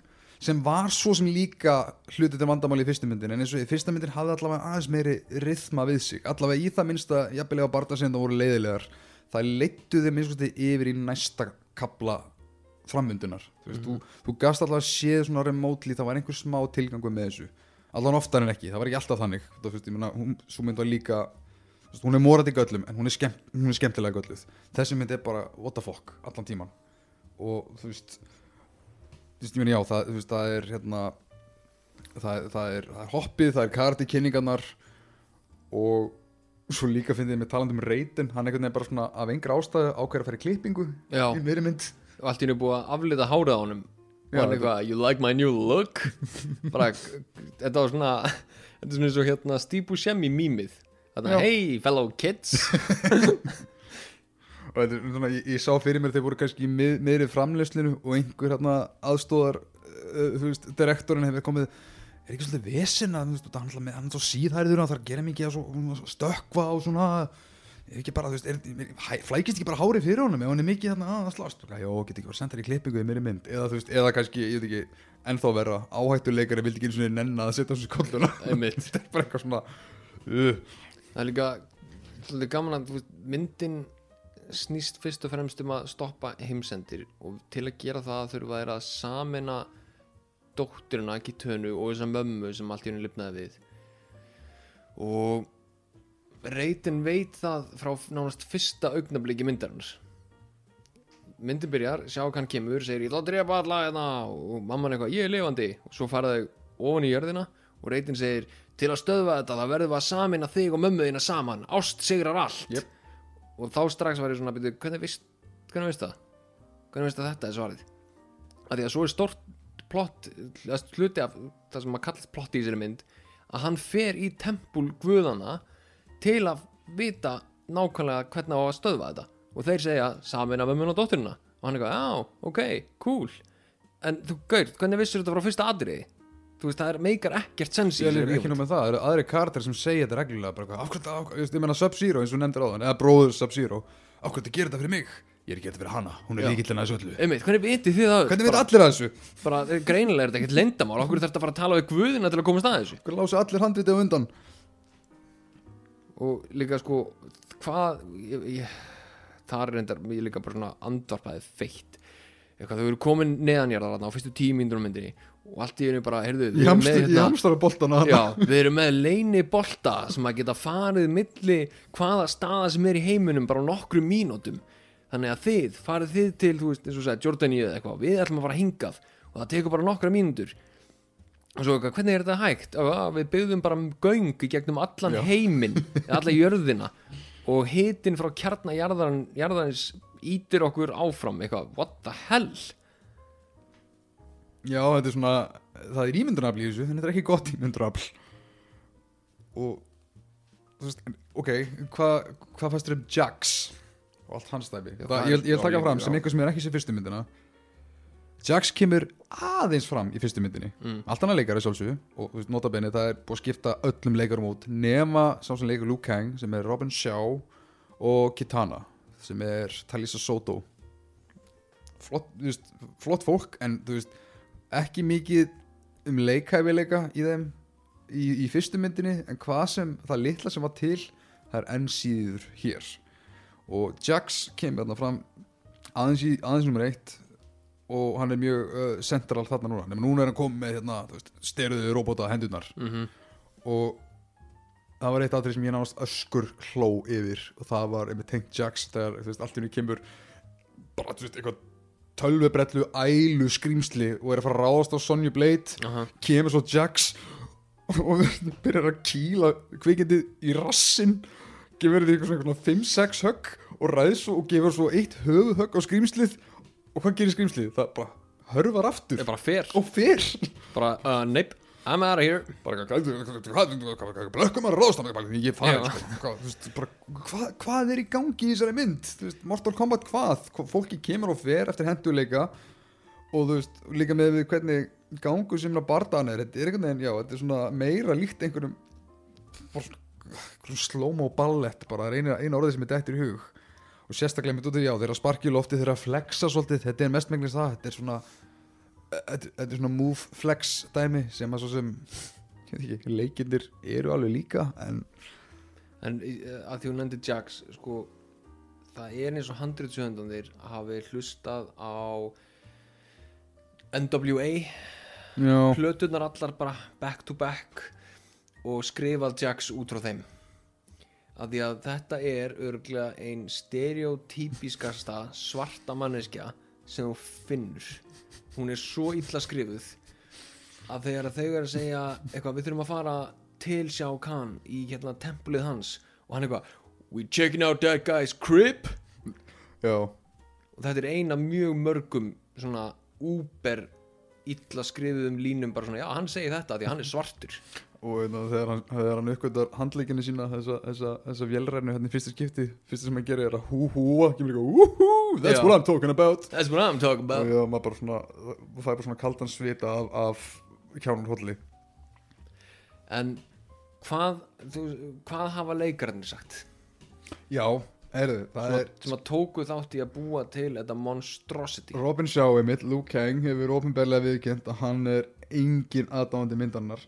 sem var svo sem líka hlutið til vandamáli í fyrstu myndin en eins og í fyrsta myndin hafði allavega aðeins meiri rithma við sig. Allavega í það minnsta jafnilega barda sem það voru leiðilegar það leittu þeim minnst yfir í næsta kapla framvindunar þú, veist, þú, þú gast allavega að séð svona remotely það var einhver smá tilgangu með þessu. Allavega oftar en ekki, það var ekki alltaf þannig. Þú veist, ég meina, hún, svo mynd var líka þú veist, hún er morandi göllum en hún er, skemmt, hún er skemmtilega gölluð. Þessi mynd er bara what the fuck allan tíman og þú veist þú veist, ég meina já, það, veist, það er hérna það, er- það, er, það er hoppið, það er karti kynningarnar og svo líka finnst ég með talandi um reytin hann veginn bara svona af engra ástæðu ákveður að í klippingu já. í meiri mynd og allt í henni búið að aflita hárið á honum. Og hann eitthvað, you like my new look? Bara, þetta var svona þetta er svona eins og hérna Steve Buscemi mýmið. Þetta, hey fellow kids. Og þetta er svona, ég, ég sá fyrir mér þeir voru kannski í mið, miðri framleyslinu og einhver hérna aðstóðar uh, þú veist, direktorinn hefur komið er ekki svolítið veist, hann, er alltaf með- hann svo síðhærður hann þarf að gera mikið að svo, stökkva og svona ekki bara, þú veist, er, flækist ekki bara hárið fyrir honum? Ef hann er mikið þarna að slást? Já, get ekki bara senda þér í klippingu í mér mynd. Eða þú veist, eða kannski, ég veit ekki ennþá verra, áhættuleikari vildi ekki eins og nenna að setja þessu kolluna. Einmitt. þetta er bara eitthvað svona uh, það er líka svolítið gaman að veist, myndin snýst fyrst og fremst um að stoppa heimsendir og til að gera það þurfa þeir að samina dótturina Kitönu og þessa mömmu sem allt í reytin veit það frá nánast fyrsta augnabliki myndarinnar. Myndin byrjar, sjá hann kemur segir ég að drepa alla hérna. Og mamman eitthvað, ég er lifandi. Og svo fara þau ofan í jörðina og reytin segir til að stöðva þetta það verðum við að samina þig og mömmu þína saman. Ást sigrar allt. Jep. og þá strax var ég svona byrju, hvernig vist, hvernig vist það? Hvernig vist að þetta er svarið? Að því að svo er stort plott hluti af það sem maður kallast plott í þessari mynd að hann fer í tempul guðana til að vita nákvæmlega hvernig á að stöðva þetta. Og þeir segja samin af mömmun og dótturina. Og hann er eitthvað, já, ok, cool. En þú, Gaur, hvernig vissur þetta frá fyrsta atriði? Þú veist, það er meikar ekkert sens í Ég er ekki nú með það, það eru aðri karakter sem segja þetta reglulega bara eitthvað, af hverju þetta, hverju- ég meina Sub-Zero eins og nefndir áðan, eða bróður Sub-Zero. Af hverju þetta gerir þetta fyrir mig, ég er ekki þetta fyrir hana hún er Já. líkillina þessu öllu. Einmitt, hvernig vitið þið það? hvernig bara, allir að þessu, bara, greinilega er þetta ekkert leyndamál okkur þarf þetta að fara að tala við guðina til að komast að þessu? Hvernig lási allir handritið á undan og líka sko hvað ég, ég, það er reyndar ég líka bara svona andvarpaði feitt. Eitthvað þau eru komin neðanjarðar á fyrstu á myndinni og allt í henni bara, heyrðu, við erum með boltana Já, við erum með leini bolta sem að geta farið milli hvaða staða sem er í heiminum bara nokkru mínútum. Þannig að þið, farið þið til, þú veist, eins og segja Jordaníu eða eitthvað, við ætlum að fara hingað og það tekur bara nokkra mínútur svo eitthvað, hvernig er þetta hægt? Já, við byggðum bara um göng í gegnum allan Já. heiminn, eða alla jörðina og hitin frá kjarnajarðarins jarðarins ítir okkur áfram eitthvað, what the hell? já, þetta er svona það er ímyndunafl í þessu, en þetta er ekki gott ímyndunafl og veist, ok hvað hva fæstur um Jax og allt hans það ég, vil taka fram sem einhver sem er ekki sér fyrstu myndina Jax kemur aðeins fram í fyrstu myndinni. Mm. allt annað leikari sjálfsögðu og notabenni það er búið að skipta öllum leikarum út nema sá sem leikur Luke Kang sem er Robin Shaw og Kitana sem er Talisa Soto. Flott, veist, flott fólk en þú veist, ekki mikið um leikhæfileika í þeim í, í fyrstu myndinni en hvað sem, það litla sem var til það er enn síður hér. Og Jax kemur þarna fram aðeins aðeins nummer eitt og hann er mjög uh, central þarna núna. Nema núna er hann komið með hérna, styruðu robóta hendurnar. Mm og það var eitt aðrið sem ég náðast öskur hló yfir og það var einmitt tengt Jax þegar veist, allt í henni kemur bara þú veist, eitthvað tölvubrellu ælu skrýmsli og er að fara að ráðast á Sonju Blade. Aha. kemur svo Jax og byrjar að kýla kvikindi í rassin gefur því eitthvað svona 5-6 högg og ræðs og gefur svo eitt höfuð högg á skrýmslið og hvað gerir skrýmslið? það bara hörfar aftur. Er bara fer. Og fer. Bara, uh, neip, I'm out of here. Bara blökkum að mig ég Já. sko, hvað, hvað, er í gangi í þessari mynd? Þú veist, Mortal Kombat hvað? Hva- fólki kemur og fer eftir henduleika og þú veist líka með við hvernig gangu sem að bardaðan er. Þetta er einhvern veginn já þetta er svona meira líkt einhverjum bara svona- einhverjum slow-mo ballett bara það er eina, eina orðið sem er dættir í hug og sérstaklega með út já þeirra sparki í lofti þeirra flexa svolítið. Þetta er mestmenglis það þetta er svona þetta, þetta er svona move flex dæmi sem að svo sem ekki, leikindir eru alveg líka en En uh, að því hún nefndi Jax sko, það er eins og 100 sögundanir hafi hlustað á NWA já, plötunar allar bara back to back og skrifað Jax út frá þeim að því að þetta er örgulega ein stereotypiskasta svarta manneskja sem þú finnur. Hún er svo illa skrifuð að þegar þau er að segja eitthvað við þurfum að fara til Shao Kahn í hérna tempulið hans og hann eitthvað we checking out that guy's crib? Já, og þetta er eina mjög mörgum svona úber illa skrifuðum línum bara svona já hann segir þetta því hann er svartur og hérna, þegar hann, hann uppgötar handleikinu sína þessa, þessa, þessa vélrænu hérna í fyrsta skipti fyrsta sem hann gerir er að hú húa kemur líka hú that's Já. what I'm talking about. That's what I'm talking og about bara svona það er bara svona kaldan svita af, af kjánur holli. En hvað, þú, hvað hafa leikararnir sagt? Já, það sem, er sem að tóku þátt í að búa til þetta monstrosity. Robin Shaw Luke Kang hefur ofinberlega viðkjönd að hann er engin aðdáðandi myndarinnar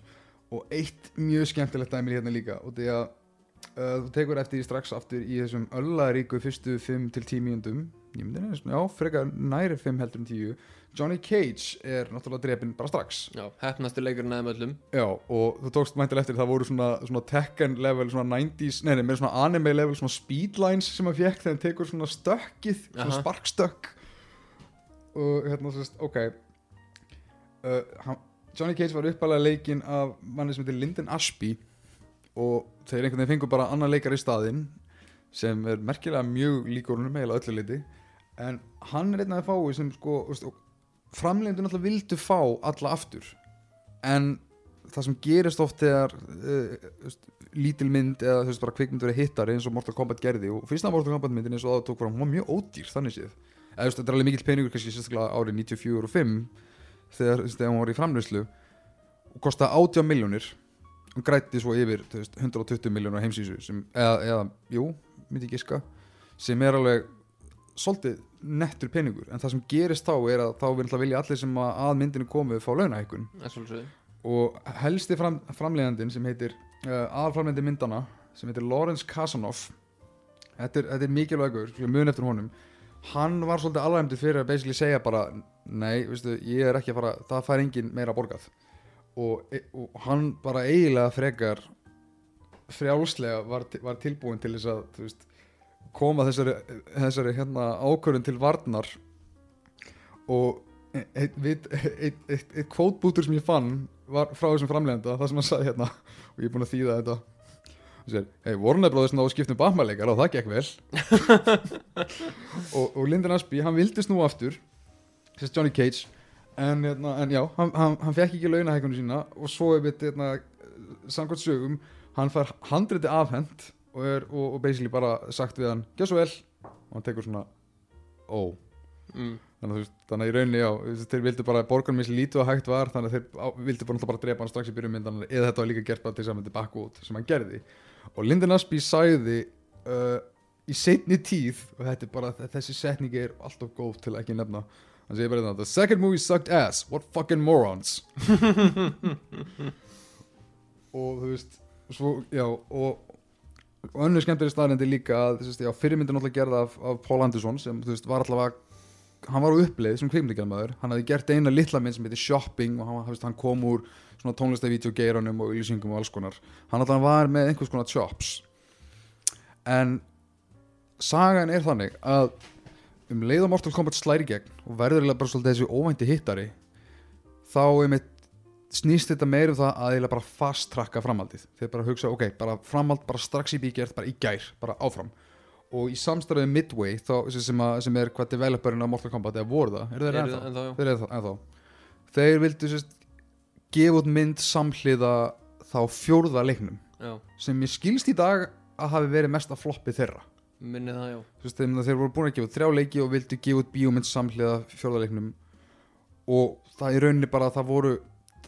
og eitt mjög skemmtilegt dæmi hérna líka og því að uh, þú tekur eftir því strax aftur í þessum öllaríku fyrstu 5 til 10 mínúndum ég myndi neins, já, frekar næri 5 heldur en 10 Johnny Cage er náttúrulega drepinn bara strax. Já, hefnasti leikurinn aðeim öllum. Já, og þú tókst mæntilega eftir það voru svona, svona Tekken level, svona 90s, nei, nei, með svona anime level, svona speedlines sem hann fekk þegar hann tekur svona stökkið, svona Aha. sparkstökk. Og hérna sérst, ok. Uh, hann, Johnny Cage var uppalega leikinn af manni sem heitir Lyndon Ashby og þeir einhvern veginn fengur bara annan leikar í staðinn sem er merkilega mjög líkur húnum eiginlega öllu leiti en hann er einn af það fái sem sko, framleiðendur náttúrulega vildu fá alla aftur. En það sem gerist oft þegar uh, veist, lítil mynd eða þú veist bara kvikmynd verið hittari eins og Mortal Kombat gerði og fyrsta Mortal Kombat myndin eins og það tók fram hún var mjög ódýr þannig séð. Eða þú veist þetta er alveg mikill peningur kannski sérstaklega árið 94 og 5 þegar, hún var í framlöslu og kostaði 80 miljónir og grætti svo yfir veist, 120 miljónur heimsísu sem, eða, eða, jú, myndi ég giska sem er alveg svolítið nettur peningur. En það sem gerist þá er að þá vilja allir sem að myndinu komu fá svolítið og helsti fram, framleiðandinn sem heitir uh, aðalframleiðandi myndana sem heitir Lawrence Kasanoff þetta er, þetta er mikilvægur ég mun eftir honum hann var svolítið alvegndi fyrir að basically segja bara nei, veistu, ég er ekki að fara það fær engin meira borgað. Og, e- og hann bara eiginlega frekar frjálslega var, var tilbúin til þess að veist, koma þessari, þessari hérna, ákvörðun til varnar. Og eitt, eitt, eitt, eitt, eitt kvótbútur sem ég fann var frá þessum framlegenda það sem hann sagði hérna og ég er búinn að þýða þetta hei, Warner Brothers náðu skiptum bakmæleikar og það gekk vel. Og, og Lyndon Ashby, hann vildi snú aftur þess Johnny Cage en, hérna, en já, hann, hann, hann fekk ekki launahækunu sína og svo er við hérna, samkvæmt sögum, hann fær handriti afhent og, er, og, og basically bara sagt við hann, gjör svo vel. Og hann tekur svona ó. Mm. þannig að veist, þannig að í rauninni já, þeir vildu bara borgarn misli lítið og hægt var þannig að þeir á, vildu bara, bara drepa hann strax í byrjun myndan eða þetta var líka gert bara til þess að myndi bakka út sem hann gerði og Lyndon Ashby sagði uh, í setni tíð og þetta er bara, þessi setningi er alltaf góð til að ekki nefna. Hann segir bara þetta, the second movie sucked ass. What fucking morons. Og þú veist svo, já, og og önnur skemmtileg staðrendi líka að fyrirmyndin náttúrulega gerða af, af Paul Anderson sem þú veist, var allavega hann var á uppleið sem kvikmyndagjörmaður hann hafði gert eina litla mynd sem heitir Shopping og hann, hann kom úr svona tónlistavídeó geiranum og ylýsingum og alls konar. Hann alltaf var með einhvers konar chops. En sagan er þannig að um leið og Mortal Kombat slæri gegn og verður bara svolítið þessi óvænti hittari þá einmitt snýst þetta meir um það að eiginlega bara fast trakka framhaldið. Þeir bara hugsa, ok, bara framhald bara strax í bígerð, bara í gær, bara áfram og í samstæðið Midway þá, sem, að, sem er hvað developerinn á Mortal Kombat eða voru það, eru þeir ennþá? ennþá, þeir eru ennþá þeir vildu sérst gefa út mynd samhliða þá fjórða leiknum já, sem ég skilst í dag að hafi verið mesta floppið þeirra. Minni það, já. Veist, þeim- þeir voru búin að gefa út þrjá leiki og vildu gefa út bíómynd samhliða fjórða leiknum. Og það í rauninni bara það voru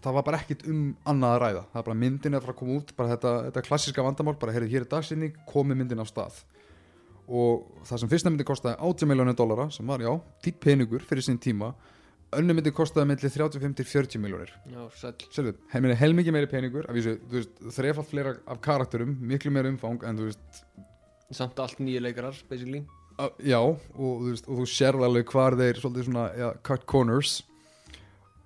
það var bara ekkit um annað að ræða. Það er bara myndin er að fara að koma út bara þetta, þetta klassiska vandamál, bara heyrðu hér er dagsinning komi myndin á stað og það sem fyrsta myndi kostaði 80 miljónir dollara sem var já, þitt peningur fyrir sín tíma önnu myndi kostaði milli 35 til 40 miljónir er helmingi meiri peningur þrefalt fleira af karakterum miklu meira umfang en veist Samt allt nýju leikarar, basically. Uh, já, og þú, veist, og þú sérð alveg hvar þeir svolítið svona já, cut corners.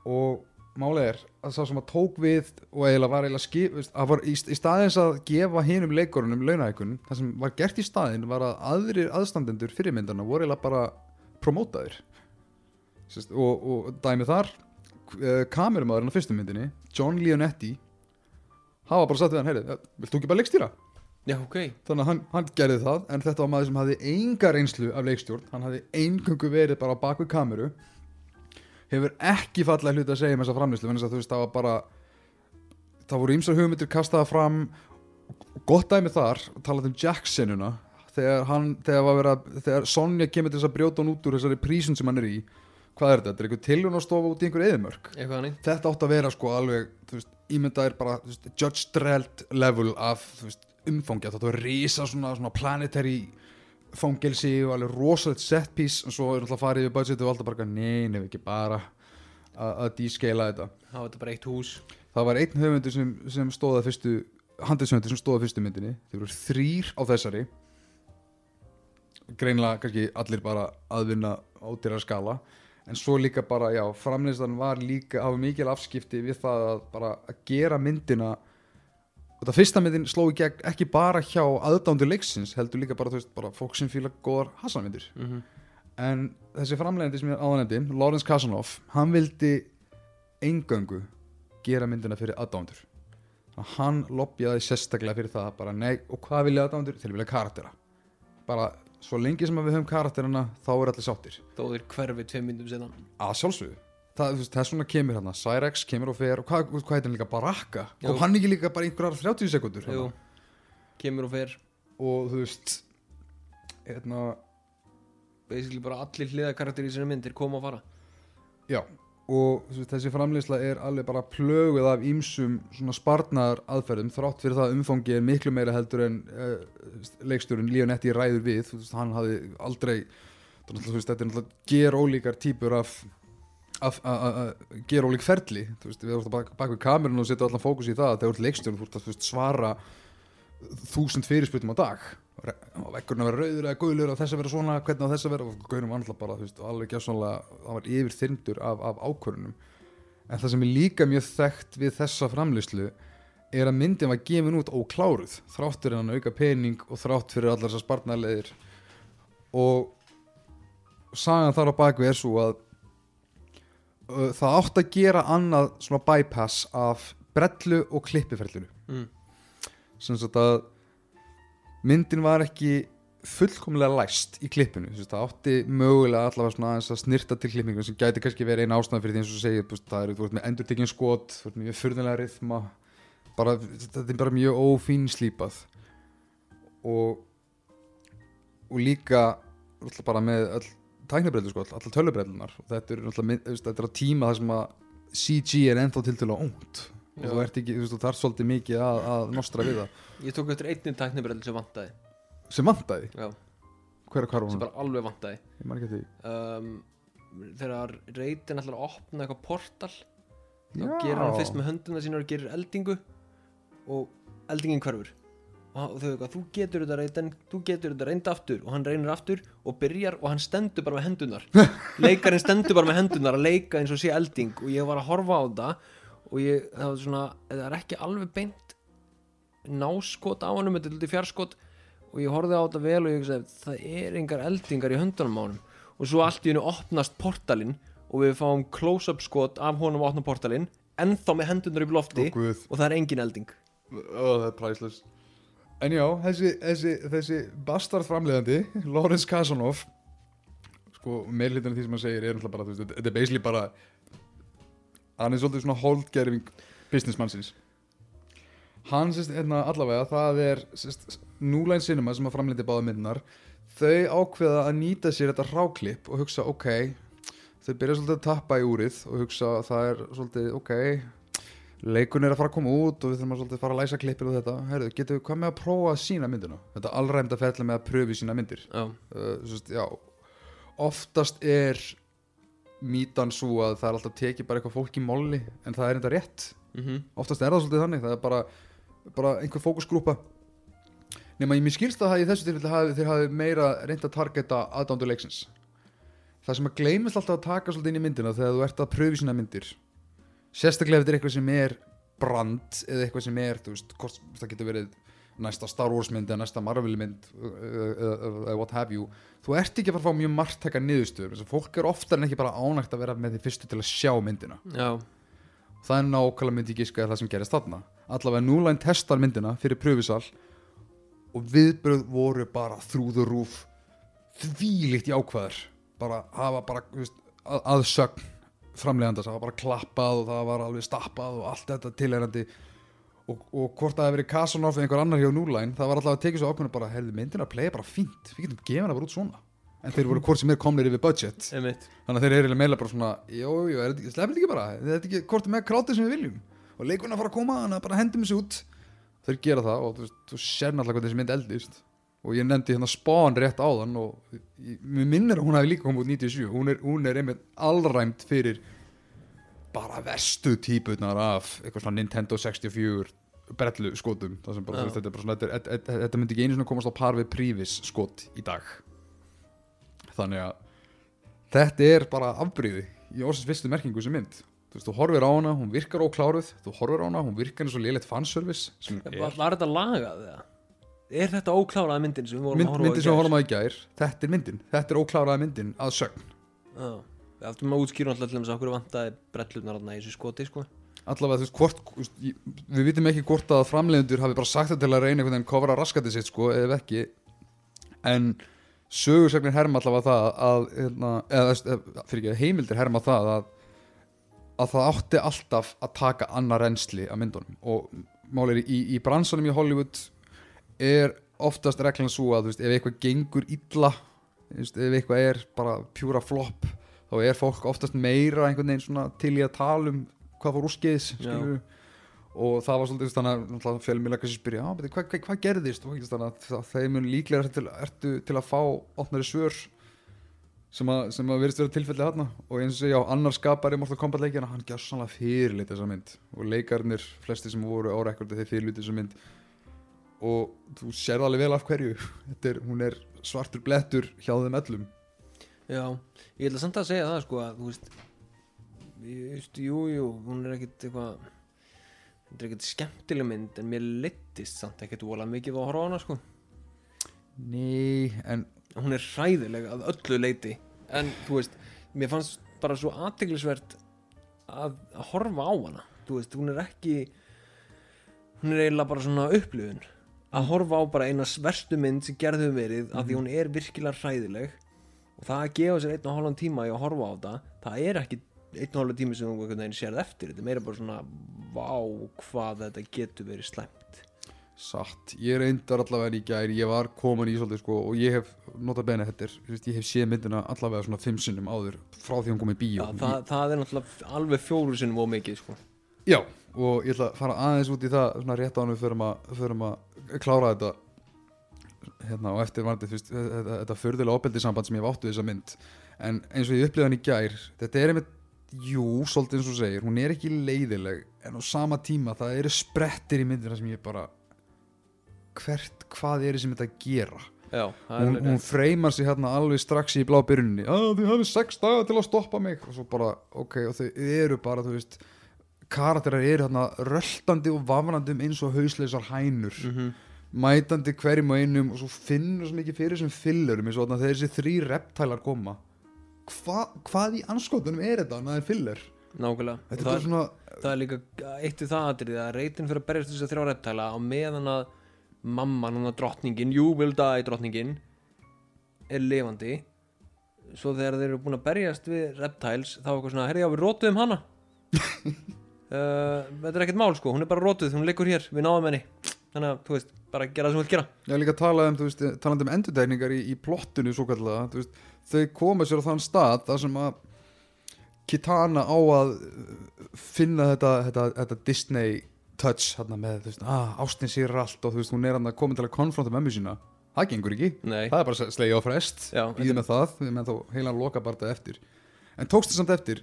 Og málið er að sá sem að tók við og eiginlega var eiginlega skip var í, í staðins að gefa hinum leikurunum launahækun, það sem var gert í staðin var að aðrir aðstandendur fyrirmyndana voru eiginlega bara promótaðir Sest, og, og dæmið þar uh, kamerumæðurinn á fyrstu myndinni John Leonetti hafa bara sagt við hann, heyri, vilt þú ekki bara leikstýra? Já, ok. Þannig að hann, hann gerði það en þetta var maður sem hafði enga reynslu af leikstjórn hann hafði eingöngu verið bara á bakvið kameru hefur ekki fallega hluti að segja um þessa framlýslu þannig að þú veist það var bara það voru ýmsar hugmyndir kastaða fram. Gott dæmi þar talað um Jacksonuna þegar hann, þegar að þegar Sonja kemur til þess að brjóta hann út úr þessari prísun sem hann er í hvað er þetta, þetta er einhver tilhjón að stofa út í einhver eðimörk þetta átt að vera sko alveg veist, ímyndaðir bara þú veist, Judge Dredd level af veist, umfangi þetta var risa svona, svona planetary fangelsi og alveg rosalegt set piece og svo er alltaf farið við budgetu og alltaf bara nei, nefnir ekki bara að descala þetta. Það var þetta bara eitt hús. Það var einn höfundur sem, sem stóða fyrstu handisöndur sem stóða fyrstu myndinni. Þeir voru þrýr á þessari. Greinlega kannski allir bara aðvinna á dyrra skala. En svo líka bara, já, framleyslan var líka hafa mikil afskipti við það að bara að gera myndina og það fyrsta myndin sló í gegn ekki bara hjá aðdándu leiksins heldur líka bara, veist, bara fólk sem fíla góðar hassanmyndir. Mm -hmm. en þessi framlegandi sem ég áðanendi Lawrence Kasanoff, hann vildi eingöngu gera myndina fyrir aðdándur hann lobjaði sérstaklega fyrir það bara nei, og hvað vilja aðdándur? Þeir vilja karaktera bara svo lengi sem við höfum karakterina þá er allir sáttir. Þó þeir hverfi tveim myndum senna að sjálfsögðu það, veist, þess vegna kemur hérna Cyrex kemur og fer og hvað, hvað heitir hann líka Baraka? Jú. og hann ekki líka bara einhverjar 30 sekundur Jú, kemur og fer. Og þú veist hérna basically bara allir hliðakarakter í sinni myndir koma og fara. Já, og veist, þessi framleysla er alveg bara plöguð af ímsum svona sparnar aðferðum þrátt fyrir það að umfangi er miklu meira heldur en uh, leikstjórun Leonetti ræður við, veist, hann hafði aldrei það er veist, þetta er náttúrulega ger ólíkar típur af að gera ólík ferli þú veist, við erum bak, bak við kamerun og setja allan fókus í það þegar þú ert leikstjórn, þú ert að svara þúsund fyrirspurtum á dag. Að vera rauður eða guðlur og þess að vera svona, hvernig á þess að vera og gauðum var alltaf bara, þú veist, alveg gjásanlega það var yfir þyrndur af, af ákvörunum en það sem er líka mjög þekkt við þessa framlýslu er að myndin var gefin út ókláruð þrátt fyrir hann að auka pening og þrátt fyrir allar þessar sparnarleðir og sagan þar á bakvið er svo að það átt að gera annað svona bypass af brellu og klippiferlinu. Mm. sem sagt að myndin var ekki fullkomlega læst í klippinu. Það átti mögulega allavega svona að snirta til klippingu sem gæti kannski verið eina ástæðan fyrir því eins og veist, það eru, þú ert með endurtekinn skot þú ert með fyrðanlega rithma. Bara, þetta er bara mjög ófín slípað. Og og líka bara með öll tæknabrellu sko, allar tölubrellunar og þetta er alltaf, er á tíma þar sem að CG er ennþá til til að ónt og þú ert ekki, þú veist, þú þarf svolítið mikið að, að nostra við það. Ég tók eftir einnig tæknibrell sem vantaði. Sem vantaði, Já, hver, hver var sem hún? bara alveg vantaði. Ég eftir því. um, þegar reytin ætlar að opna eitthvað portal þá Já. gerir hann fyrst með hönduna sína og gerir eldingu. Og eldingin hverfur og hann- og þau eitthvað, þú getur þetta reytin þú getur þetta reynda aftur. Og hann reynir aftur og byrjar og hann stendur bara með hendunar leikarinn stendur bara með hendunar að leika eins og sé elding og ég var að horfa á þetta og ég, það var svona það er ekki alveg beint náskot á honum, þetta er lítið fjarskot og ég horfði á þetta vel og ég hugsaði það er engar eldingar í höndunum á honum. Og svo allt í hennu opnast portalinn og við fáum close-up skot af honum að opna portalinn ennþá með hendunar upp lofti guð. og það er engin elding. Það priceless En já, þessi, þessi, þessi bastard framleiðandi Lawrence Kasanoff sko, meirhlutinu því sem hann segir er náttúrulega bara, þú veist, þetta er basically bara hann er svolítið svona holdgerfing businessmannsins. Hann sérst, hérna, allavega það er sérst, Núline Cinema sem að framleiti báða myndinar þau ákveða að nýta sér þetta ráklipp og hugsa, ok þau byrja svolítið að tappa í úrið og hugsa að það er svolítið, ok leikun er að fara að koma út og við þurfum að fara að læsa klippir og þetta. Herðu, getum við hvað með að prófa að sína myndina? Þetta allræmda ferðlega með að pröfi sína myndir. Já, uh, sérst, já, oftast er mítan svo að það er alltaf tekið bara eitthvað fólk í molli en það er enda rétt. Mhm. Oftast er það svolítið þannig það er bara, bara einhver fókusgrúpa. Nema ég mér skilst að það í þessu tilfelli hafi, þeir hafi meira reynd að targeta aðdándu leiksins. Það sem að gleymist alltaf að taka svolítið inn í myndina þegar þú ert að pröfi sína myndir sérstaklega ef þetta er eitthvað sem er brand eða eitthvað sem er, þú veist, hvort, það getur verið næsta Star Wars mynd eða næsta Marvel mynd eða what have you þú ert ekki að fara að fá mjög margtæka niðurstöður. Fólk er oftar en ekki bara ánægt að vera með því fyrstu til að sjá myndina. Já, það er nákvæmlega myndi ég giska það sem gerist þarna. Allavega núlæn testar myndina fyrir pröfisal og viðbröð voru bara through the roof þvílíkt jákvæður bara hafa bara aðsögn framleiðandast, það var bara klappað og það var alveg stappað og allt þetta tilhærandi og, og hvort það hefði verið Kasanoff eða einhver annar hjá núlæn það var alltaf að tekið svo ákveðinu bara heyrðu myndina að playa bara fínt, við getum gefið hana bara út svona. En þeir voru hvort sem er komnir yfir budget. Einmitt. Þannig að þeir eru meila bara svona jú, jú, þetta ekki, sleppið ekki bara? Þetta er ekki hvort með krátið sem við viljum? Og leikuna fara að koma, þannig að bara hendum þessu út. Þeir gera það og þú, þú sér náttúrulega hvernig þessi mynd eldist og ég nefndi hérna Spawn rétt áðan og ég, mér minnir að hún hafi líka komið út 97 hún er, hún er einmitt allræmt fyrir bara verstu típunar af eitthvað svona Nintendo 64 brellu skotum. Það sem bara, veist, þetta, er bara svona, þetta, þetta, þetta myndi ekki einu svona komast á par við prívis skot í dag. Þannig að þetta er bara afbríði í orðsins fyrstu merkingu sem mynd. Þú veist, þú horfir á hana, hún virkar ókláruð. Þú horfir á hana, hún virkar eins og lélegt fanservice var, var þetta lagað eða? Er þetta ókláraða myndin sem við vorum Mynd, að horfa á myndin sem við horfum á í gær þetta er myndin, þetta er ókláraða myndin að sögn. Já, við ættum að útskýra alltaf til þess að okkur vantaði brellunar í þessu skoti sko. allavega þú veist hvort veist, við vitum ekki hvort að framleiðendur hafi bara sagt það til að reyna einhvern veginn kofra raskati sitt sko, ef ekki. En sögursögnir herma allavega það að hérna, eða, eða fyrir ekki, heimildir herma það að, að það átti alltaf að taka annar reynsli af myndunum. Og málir í, í bransanum í Hollywood er oftast reglan svo að veist, ef eitthvað gengur illa veist, ef eitthvað er bara pjúra flop þá er fólk oftast meira einhvern veginn svona til í að tala um hvað fór Já. skilurðu. og það var svolítið þannig að fjölmjöla kannski spyrja, "Ah, hvað, hvað, hvað gerðist og þannig að það- þeim mun líklega til, ertu til að fá opnari svör sem að, sem að verðist vera tilfelli þarna og eins og segja á annar skapari Mortal Kombat leikina, hann gjör sannlega fyrirlit þessa mynd og leikarnir, flesti sem voru á rekordi þeir fyrirlit þessa mynd og þú sérð alveg vel af hverju. Er, hún er svartur blettur hjá þeim öllum. Já, ég ætla samt að segja það sko að þú veist, ég veist, jú, jú, hún er ekkit eitthvað þetta er ekkit skemmtileg mynd en mér leittist samt ekkit vola mikið á hana sko. Nei, en hún er hræðileg að öllu leiti en þú veist, mér fannst bara svo aðteglisvert að, að horfa á hana. Þú veist, hún er ekki hún er eiginlega bara svona upplifun að horfa á bara eina verstu mynd sem gerði hefur verið af því hún er virkilega hræðileg. Og það að gefa sér einn og hálfan tíma í að horfa á þetta það er ekki einn og hálfan tíma sem þú einhvern veginn sérð eftir. Þetta er meira bara svona vá hvað þetta getur verið slæmt. Satt. Ég reyndar allavega í gær, ég var komin í svolítið sko og ég hef, nota bene þetta ég hef séð myndina allavega svona fimm sinnum áður frá því hún kom í bíó. Já, það, það er náttúrulega alveg fjóru sinnum og mikið sko. Já, og ég ætla að fara aðeins út í það svona rétt ánum fyrir að, klára þetta hérna og eftir veist, þetta, þetta förðulega opbeldisamband sem ég hef áttu þessa mynd. En eins og ég upplifði hann í gær þetta er einmitt, jú, svolítið eins og segir hún er ekki leiðileg en á sama tíma það eru sprettir í myndina sem ég bara hvert, hvað er þessi mynd að gera? Já, það hún, hún freymar sig hérna alveg strax í blá byrjunni að þið hafið sex daga til að stoppa mig. Og svo bara, ok, og þau eru bara þú veist, karakterar eru hérna röltandi og vafnandi um eins og hausleisar hænur. Mm mætandi hverjum og einum og svo finnur svo mikið fyrir þessum fillerum eins og þarna þegar þessi þrý reptælar koma. Hva, hvað í anskotunum er þetta að það er filler? Nákvæmlega. Þetta er það, bara svona, það er líka eitt við það atrið að reytin fyrir að berjast þess að þrjá reptæla á meðan að mamman, hann að drottningin you will die drottningin er lifandi. Svo þegar þeir eru búin að berjast við reptiles þá er eitthvað svona, herri já við rótuðum hana uh, þetta er ekkert mál sko. Hún er bara rótuð, hún liggur hér, við náðum henni. Þannig að, þú veist, bara gera það sem þú vilt gera. Ég er líka að tala um, þú veist, talandi um endurtegningar í, í plottinu svo kallega, þú veist, þau koma sér á þann stað þar sem að Kitana á að uh, finna þetta, þetta, þetta Disney touch hérna með, þú veist, ah, ástin sér allt og þú veist, hún er hann að koma til að konfronta mömmu sína. Það gengur ekki, Nei, það er bara slegið á frest Já, býðið með það, við með þá heilan loka bara eftir, en tókst þið samt eftir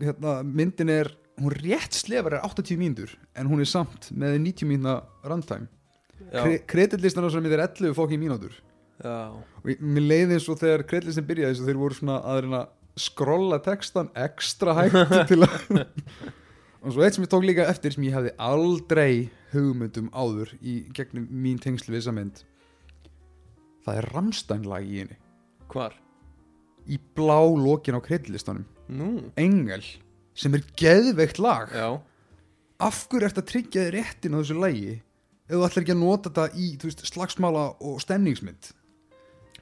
hérna, myndin er hún rétt slefar er 80 mínútur en hún er samt með 90 mínúna runtime. Kre kreditlistan á þessari mynd er 11 fokkin mínútur. Já. Og ég- mér leiði eins og þegar kreditlistin byrjaði þess að þeir voru svona að reyna skrolla textan ekstra hægt til að og svo eitt sem ég tók líka eftir sem ég hefði aldrei hugmyndum áður í gegnum mín tengslu við þessa mynd það er Rammstein lag í henni. Hvar? í blá lokin á kreditlistanum Nú, Engel sem er geðveikt lag. Já. Af hverju ert að tryggja þér réttin á þessu lagi ef þú ætlar ekki að nota þetta í þú veist, slagsmála og stemningsmynd?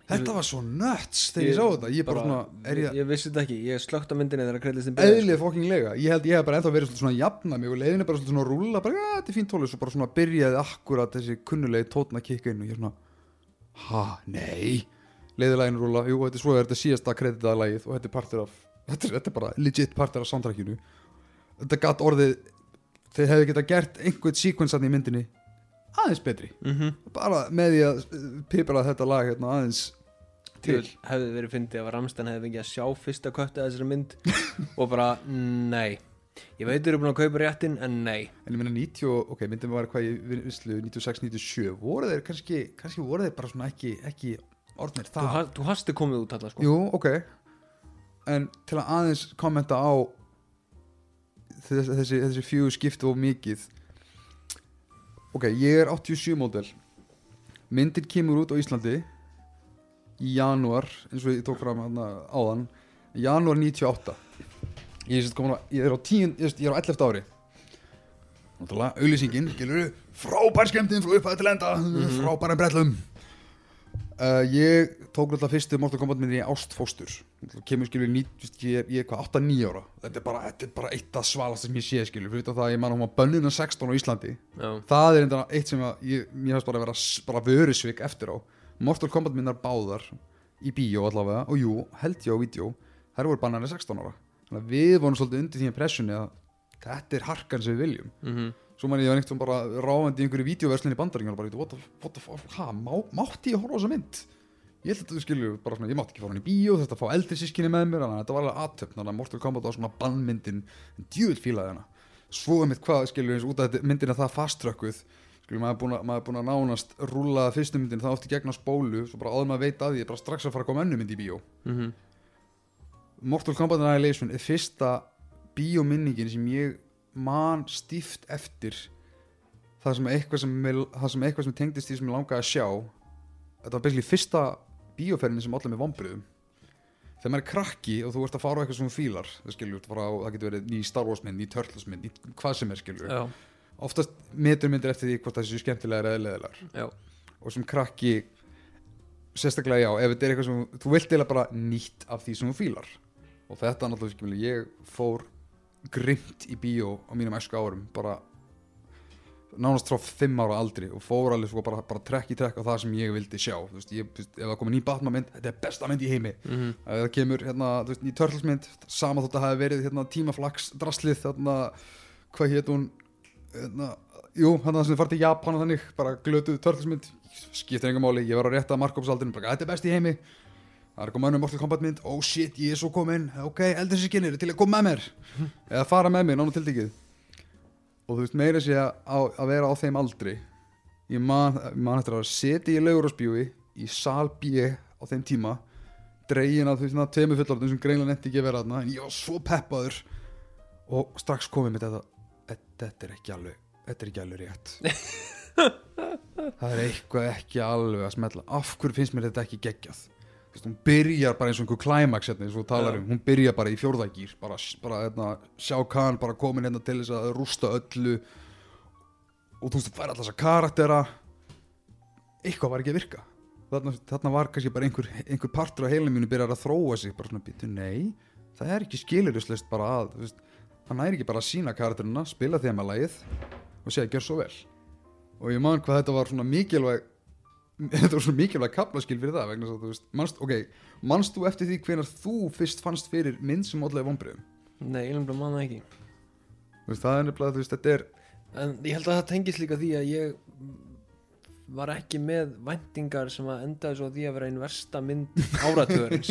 Þetta var svo nuts þegar ég, sá þetta. Ég bara, svona, er ég ég vissi þetta ekki, ég slögt á myndinni þegar kreðlistin byrjaði eðlið fokkinglega ég held ég hef bara ennþá verið svona að jafna mig og leiðin er bara svona að rúlla bara, ja, þetta er fínt tólis og bara svona byrjaði akkurat þessi kunnulegi tótna að kikka inn og ég er svona ha, nei. Leiðilegin rúlla, jú, þetta er svo er þetta síðasta kreditaða lagið og þetta er partur af þetta er, þetta er bara legit partur af soundtrackinu. Þetta gatt orðið þeir hefðu geta gert einhvern síkvensatni í myndinni aðeins betri. Mm bara með því að uh, pipra þetta lag hérna aðeins til hefði verið fyndið ef Ramstein hefði fengið að sjá fyrsta kötti að þessari mynd og bara, nei. Ég veit þú eru búin að kaupa réttin en nei. En ég meina 90, og- ok, myndin var hvað í visslu 96-97, voru þeir kannski, kannski voru þeir bara svona ekki, ekki orðnir þú, það? ha þú hasti komið út allar sko. Jú, ok En til að aðeins kommenta á þessi, þessi, þessi fjögur skiptu og mikið. Ok, ég er 87 módel. Myndin kemur út á Íslandi í janúar eins og ég tók fram hana áðan. Janúar 98 ég, er ég er á 10 ég er- ég er á 11 ári. Náttúrulega, auðlýsingin, frábær skemmtinn frá upphæði til enda frábæra brellum Uh, ég tók náttúrulega fyrstu Mortal Kombat myndin í Ástfóstur kemur skilur veist, ég, er- ég hvað 8-9 ára. Þetta er, bara, þetta er bara eitt af svalast sem ég sé skilur. Fyrir það að ég man að hún var bönnina 16 á Íslandi. Já, það er enda eitt sem að ég, mér hefst bara að vera vörusvik eftir á. Mortal Kombat myndar báðar í bíó allavega og jú, held ég á vídeo þær voru bannarnir 16 ára. Þannig að við vorum svolítið undir því impressioni að þetta er harkan sem við viljum. Mhm svo man ég var einhvern bara ráðandi í einhverju vídeoverslun í bandaríkjum bara, what the, what the fuck, ha, má, mátti ég horfa á þessa mynd? Ég held að þú skilju, bara svona, ég mátti ekki fara hann í bíó þetta að fá eldri sískinni með mér, þannig að þetta var alveg aðtöfn þannig að Mortal Kombat var svona bannmyndin en djúvill fílaði hana. Svo er mitt hvað, skilju, eins út af þetta- myndin er það faströkkuð skilju, maður er búin að, er nánast rúla fyrstu myndin það oft í gegna spólu, svo bara áður maður veit að því bara strax að fara að koma önnu mynd í bíó. Mhm. Mortal Kombat Annihilation er fyrsta bíóminningin sem ég man stíft eftir það sem eitthvað sem, sem, eitthvað sem tengdist því sem ég langaði að sjá. Þetta var basically fyrsta bíóferðin sem allir með vombriðum þegar maður er krakki og þú ert að fara á eitthvað sem þú fílar það, skilur, á, það getur verið ný Star Wars mynd, ný Turtles mynd, ný hvað sem er skilur. Já, oftast metur myndir eftir því hvort það séu skemmtilegar eða leðilegar og sem krakki sérstaklega já, ef þetta er eitthvað sem þú vilt eða bara nýtt af því sem þú fílar. Og þetta náttúrulega ég fór grimt í bíó á mínum æsku árum bara nánast frá fimm ára aldri og fór alveg svo bara, bara trekk í trekk á það sem ég vildi sjá þú veist, ég, þú veist, ef það komið ný Batman mynd þetta er besta mynd í heimi. Mhm. Ef það kemur hérna, þú veist, ný Turtles mynd sama þótt að hafi verið hérna, tímaflags draslið þarna, hvað hétt hún hérna, jú, það sem farið til Japan og þannig, bara glötuð Turtles mynd skiptir engum máli, ég var á rétta Markovsaldinu bara, þetta er best í heimi það er komað önnum Mortal Kombat mynd, oh shit, ég er svo komin. Ok, eldur sér skinnir, til að koma með mér? Eða fara með mér, nánu tildikið og þú veist, meira sé að, að vera á þeim aldri. Ég man, man eftir að setja í laugurásbjúi í sal B á þeim tíma. Dregin að þú veist, tveimur fullorðum sem greinlega netti ekki að vera þarna en ég var svo peppaður. Og strax komið mér þetta "Þetta- er ekki alveg þetta er ekki alveg rétt. Það er eitthvað ekki alveg að smetla af hverju finnst mér þetta ekki geggjað hún byrjar bara eins og einhver climax hérna, eins og þú talar um, hún byrjar bara í fjórðagýr bara, bara hérna, sjá kann bara komin hérna til þess að rústa öllu. Og þú veist, þú fær alltaf þessa karaktera. Eitthvað var ekki að virka. Þarna, þarna var kannski bara einhver, einhver partur á heilum mínu byrjar að þróa sig bara svona býtu, nei, það er ekki skilurislist bara að, þú veist, hann næri ekki bara að sína karakterina, spila þeim að lagið og segja, gjör svo vel. Og ég man hvað þetta var svona mikilvæg þetta var svona mikilvæg kaplaskil fyrir það vegna þess að þú veist, manst, ok, manst þú eftir því hvenar þú fyrst fannst fyrir mynd sem allavega vonbröðum, Nei, ég lefum manna ekki. Þú veist, það er nefnilega, þú veist, þetta er En ég held að það tengist líka því að ég var ekki með væntingar sem að endaði svo á því að vera einn versta mynd áratugurins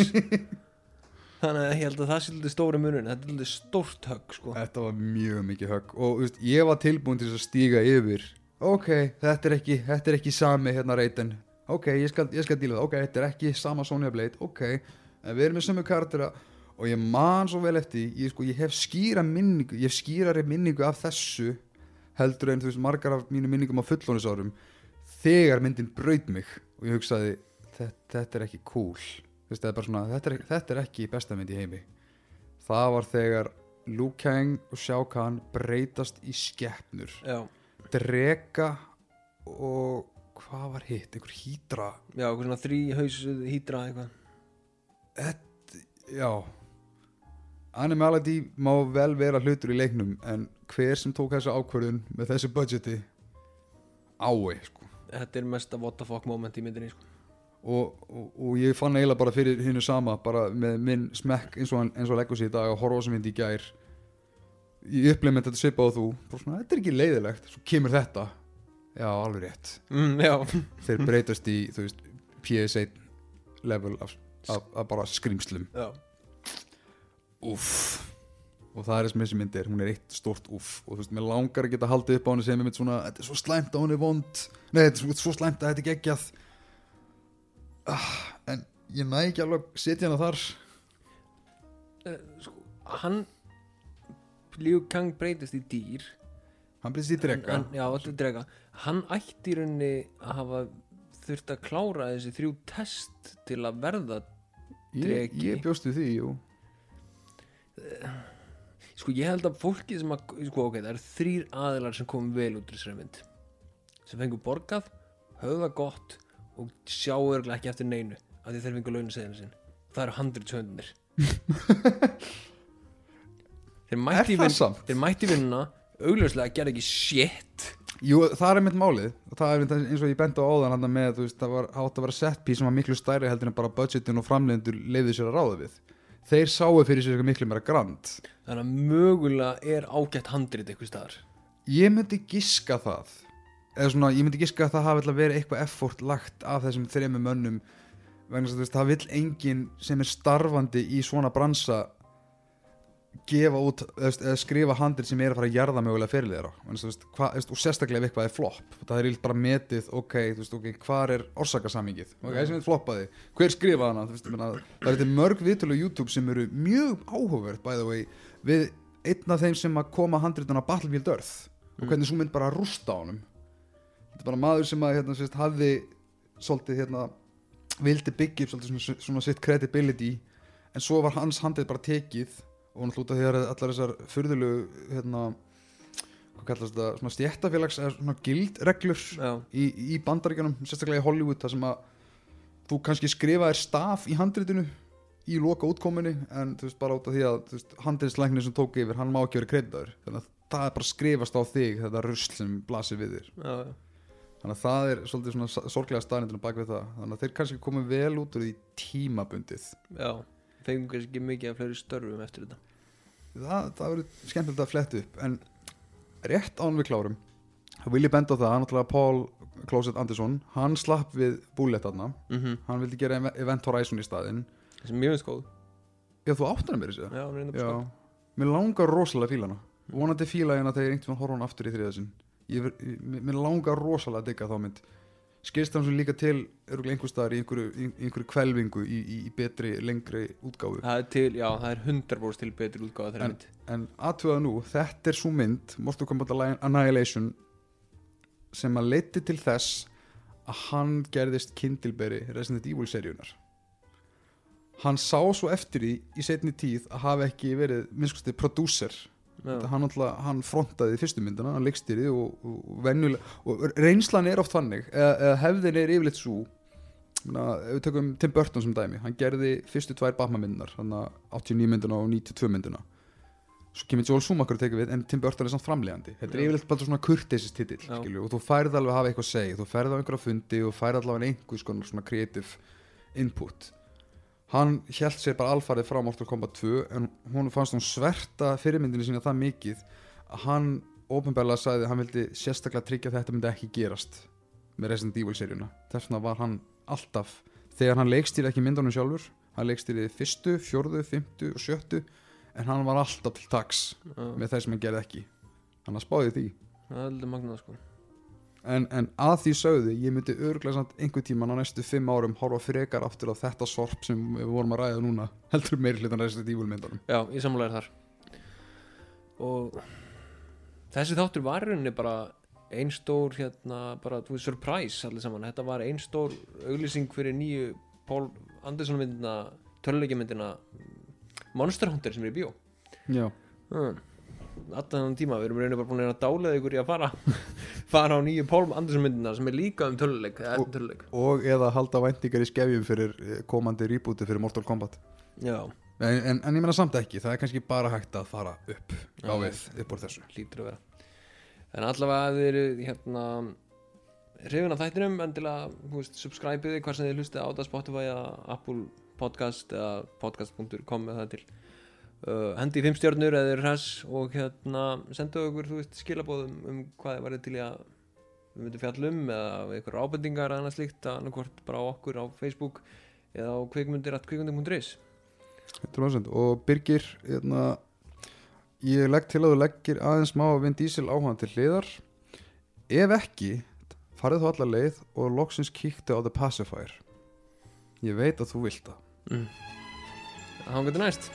Þannig að ég held að það sé lítið stóri munin Þetta er lítið stórt högg sko. Þetta var mjög mikið högg. Og þú veist, ég var tilbúin til að stíga yfir ok, þetta er ekki, þetta er ekki sami hérna reytin, ok, ég skal, ég skal díla það, ok, þetta er ekki sama Sonja Blade. Ok, en við erum með sömu karaktera og ég man svo vel eftir ég, sko, ég hef skýra minningu, ég hef skýrari minningu af þessu heldur en þú veist margar af mínu minningum á fullónisárum þegar myndin braut mig og ég hugsaði, þetta, er ekki cool. Þetta, er bara svona, þetta, er, þetta er ekki besta mynd í heimi. Það var þegar Liu Kang og Shao Kahn breytast í skeppnur Já, drega og hvað var hitt, einhver hýdra já, eitthvað svona þrý hausuð hýdra eitthvað. Þetta, já. Animality má vel vera hlutur í leiknum en hver sem tók þessu ákvörðun með þessu budgeti? Ái sko. Þetta er mesta what the fuck moment í myndinni sko. Og, og, og ég fann eiginlega bara fyrir hinnu sama bara með minn smekk eins og hann eins og leggur sér í dag að horfa á sem hindi í gær ég upplifði með þetta svipa á þú svona, þetta er ekki leiðilegt, svo kemur þetta. Já, alveg rétt. Mm, já, þeir breytast í, þú veist PS1 level af, af, af bara skrýmslum já, uff og það er þess með þessi mynd er, hún er eitt stort uff og þú veist, mér langar að geta haldið upp á henni sem er mynd svona, þetta er svo slæmt að hún er vond. Nei, þetta er svo, slæmt að þetta er geggjað. Ah, en ég næ ekki alveg setja hana þar. Sko, hann Liu Kang breytist í dýr. Hann breytist í drega en, já, þetta er drega hann ætti í rauninni að hafa þurft að klára þessi þrjú test til að verða ég, dreki. ég bjóst við því, jú. Sko ég held að fólki sem að sko ok, það eru þrýr aðilar sem komum vel út úr þessari mynd. Sem fengur borgað, höfða gott og sjá örglega ekki eftir neinu af því þeir fengur launaseðinu sinn. Það eru handrið töndir þeir er mætti, í það vin, samt? þeir mætti í vinnuna augljóslega gerði ekki shit. Jú, það er mitt málið. Og það er einmitt eins og ég bent á áðan hann með, þú veist, það var átt að vera set piece sem var miklu stærri heldur en bara budgetin og framleidendur leiði sér að ráða við. Þeir sáu fyrir sér eitthvað miklu meira grand. Þannig að mögulega er ágætt handrið eitthvað staðar. Ég myndi giska það. Eða svona, ég myndi giska að það hafi alltaf verið eitthvað effort lagt af þessum þremur mönnum vegna þess að þú veist, það vill enginn sem er starfandi í svona bransa gefa út eða, skrifa handrið sem er að fara að jarða mögulega að, þú veist, og sérstaklega ef eitthvað er flopp. Það er ílt bara metið, ok, þú veist, ok, hvar er orsakasamingið, ok, þessi mynd floppaði. Hver skrifaði hana, veist, ég meina, það er þetta mörg viðtölu á YouTube sem eru mjög áhugavert by the way, við einn af þeim sem að koma handriðan á Battlefield Earth og hvernig svo mynd bara rústa á honum. Þetta er bara maður sem að hérna, sérst, hafði svolítið hérna, vildi byggja upp svolítið svona, svona sitt credibility en svo var hans handrið bara tekið og hann hlúta þegar allar þessar furðulegu hérna, hvað kallast þetta svona stjættafélags eða svona gildreglur í, í bandaríkjanum, sérstaklega í Hollywood þar sem að þú kannski skrifaðir staf í handritinu í loka útkominni en þú veist bara út af því að handritslæknir sem tók yfir, hann má ekki verið kreditaður. Þannig að það er bara skrifast á þig þetta rusl sem blasir við þér. Já, já. þannig að það er svolítið svona sorglega staðnindinu bak við það. Þannig að þeir kannski komið vel út úr því tímabundið. Já. Fengum kannski ekki mikið af fleiri störfum eftir þetta. Það, það verður skemmtilegt að fletta upp en rétt án við klárum vil ég benda á það, náttúrulega Paul Closet Anderson, hann slapp við búlett þarna, mm hann vildi gera Ev- Event Horizon í staðinn. Sem mjög veist góð. Já þú áttar mér þessu já, er mér langar rosalega að fíla hana vonandi fíla ég hana þegar ég einhvern veginn hana aftur í þriðasinn mér langar rosalega að digga þá mynd skilst svo líka til einhver staðar í einhverju, einhverju kvelvingu í, í, í betri, lengri útgáfu. Það er til, já, það er 100% til betri þeirra mynd. en aðtöða nú, þetta er svo mynd Mortal Kombat Annihilation sem að leiti til þess að hann gerðist kindilberi Resident Evil seríunar hann sá svo eftir því í setni tíð að hafa ekki verið minnskustið prodúser hann, alltaf, hann frontaði fyrstu myndina hann leikstýrið og, og, og, reynslan er oft þannig eða, hefðin er yfirleitt svo við tökum Tim Burton sem dæmi hann gerði fyrstu tvær Batman að 89 myndina og 92 myndina. Svo kemur Joel Schumacher að teka við en Tim Burton er samt framlegandi þetta er yfirleitt bara svona kurteisist titill og þú færð alveg að hafa eitthvað að segja þú færð á einhverja fundi og færð allavega einhvers konar svona creative input hann held sér bara alfarið frá Mortal Kombat 2 en hún fannst hún sverta fyrirmyndinu sína það mikið að hann ofinbæðlega sagði að hann vildi sérstaklega tryggja að þetta myndi ekki gerast með Resident Evil seríuna. Þess vegna var hann alltaf þegar hann leikstýri ekki myndunum sjálfur hann leikstýri fyrstu, fjórðu, fymtu og sjöttu en hann var alltaf til taks já, með þeir sem hann gerði ekki. Hann spáði því. Það er heldur magnað sko en, en að því sögðu, ég myndi örglega samt einhver tíman á næstu fimm árum horfa frekar aftur á þetta sorp sem við vorum að ræða núna heldur meiri hlutan Resident Evil myndunum. Já, ég samlega þar. Og þessi þáttur var í rauninni bara ein stór hérna, bara, þú veist, surprise allir saman, þetta var ein stór auglýsing fyrir nýju Pól Andersson myndina töluleikjamyndina Monster Hunter sem er í bíó. Já, mm. Alltaf þannig tíma, við erum rauninni bara búin að dálega ykkur í að fara fara á nýju Pól Andersson myndina sem er líka um töluleik, Og- töluleik. og eða halda væntingar í skefjum fyrir eh, komandi rebooti fyrir Mortal Kombat. Já, en, en, en ég meina samt ekki, það er kannski bara hægt að fara upp á Já. við, upp úr þessu. Hlýtur að vera. En allavega þið eru hérna hrifin af þættinum endilega, þú veist, subscribe-ið hvað sem þið hlustið á Spotify Apple Podcast eða podcast.com eða það til uh, hendi í fimm stjörnur eða hress og hérna sendu okkur veist skilabóðum um hvað þið værið til að við myndum fjallum eða eitthvað ábendingar eða annað slíkt annarkvort bara á okkur á Facebook eða á kvikmyndir.kvikmyndir.is 100% og Birgir hérna, ég legg til að þú leggir aðeins má Vin Diesel áhann til hliðar. Ef ekki farið þú allar leið og loksins kíktu á The Pacifier. Ég veit að þú vilt það. Mm. Hangandi næst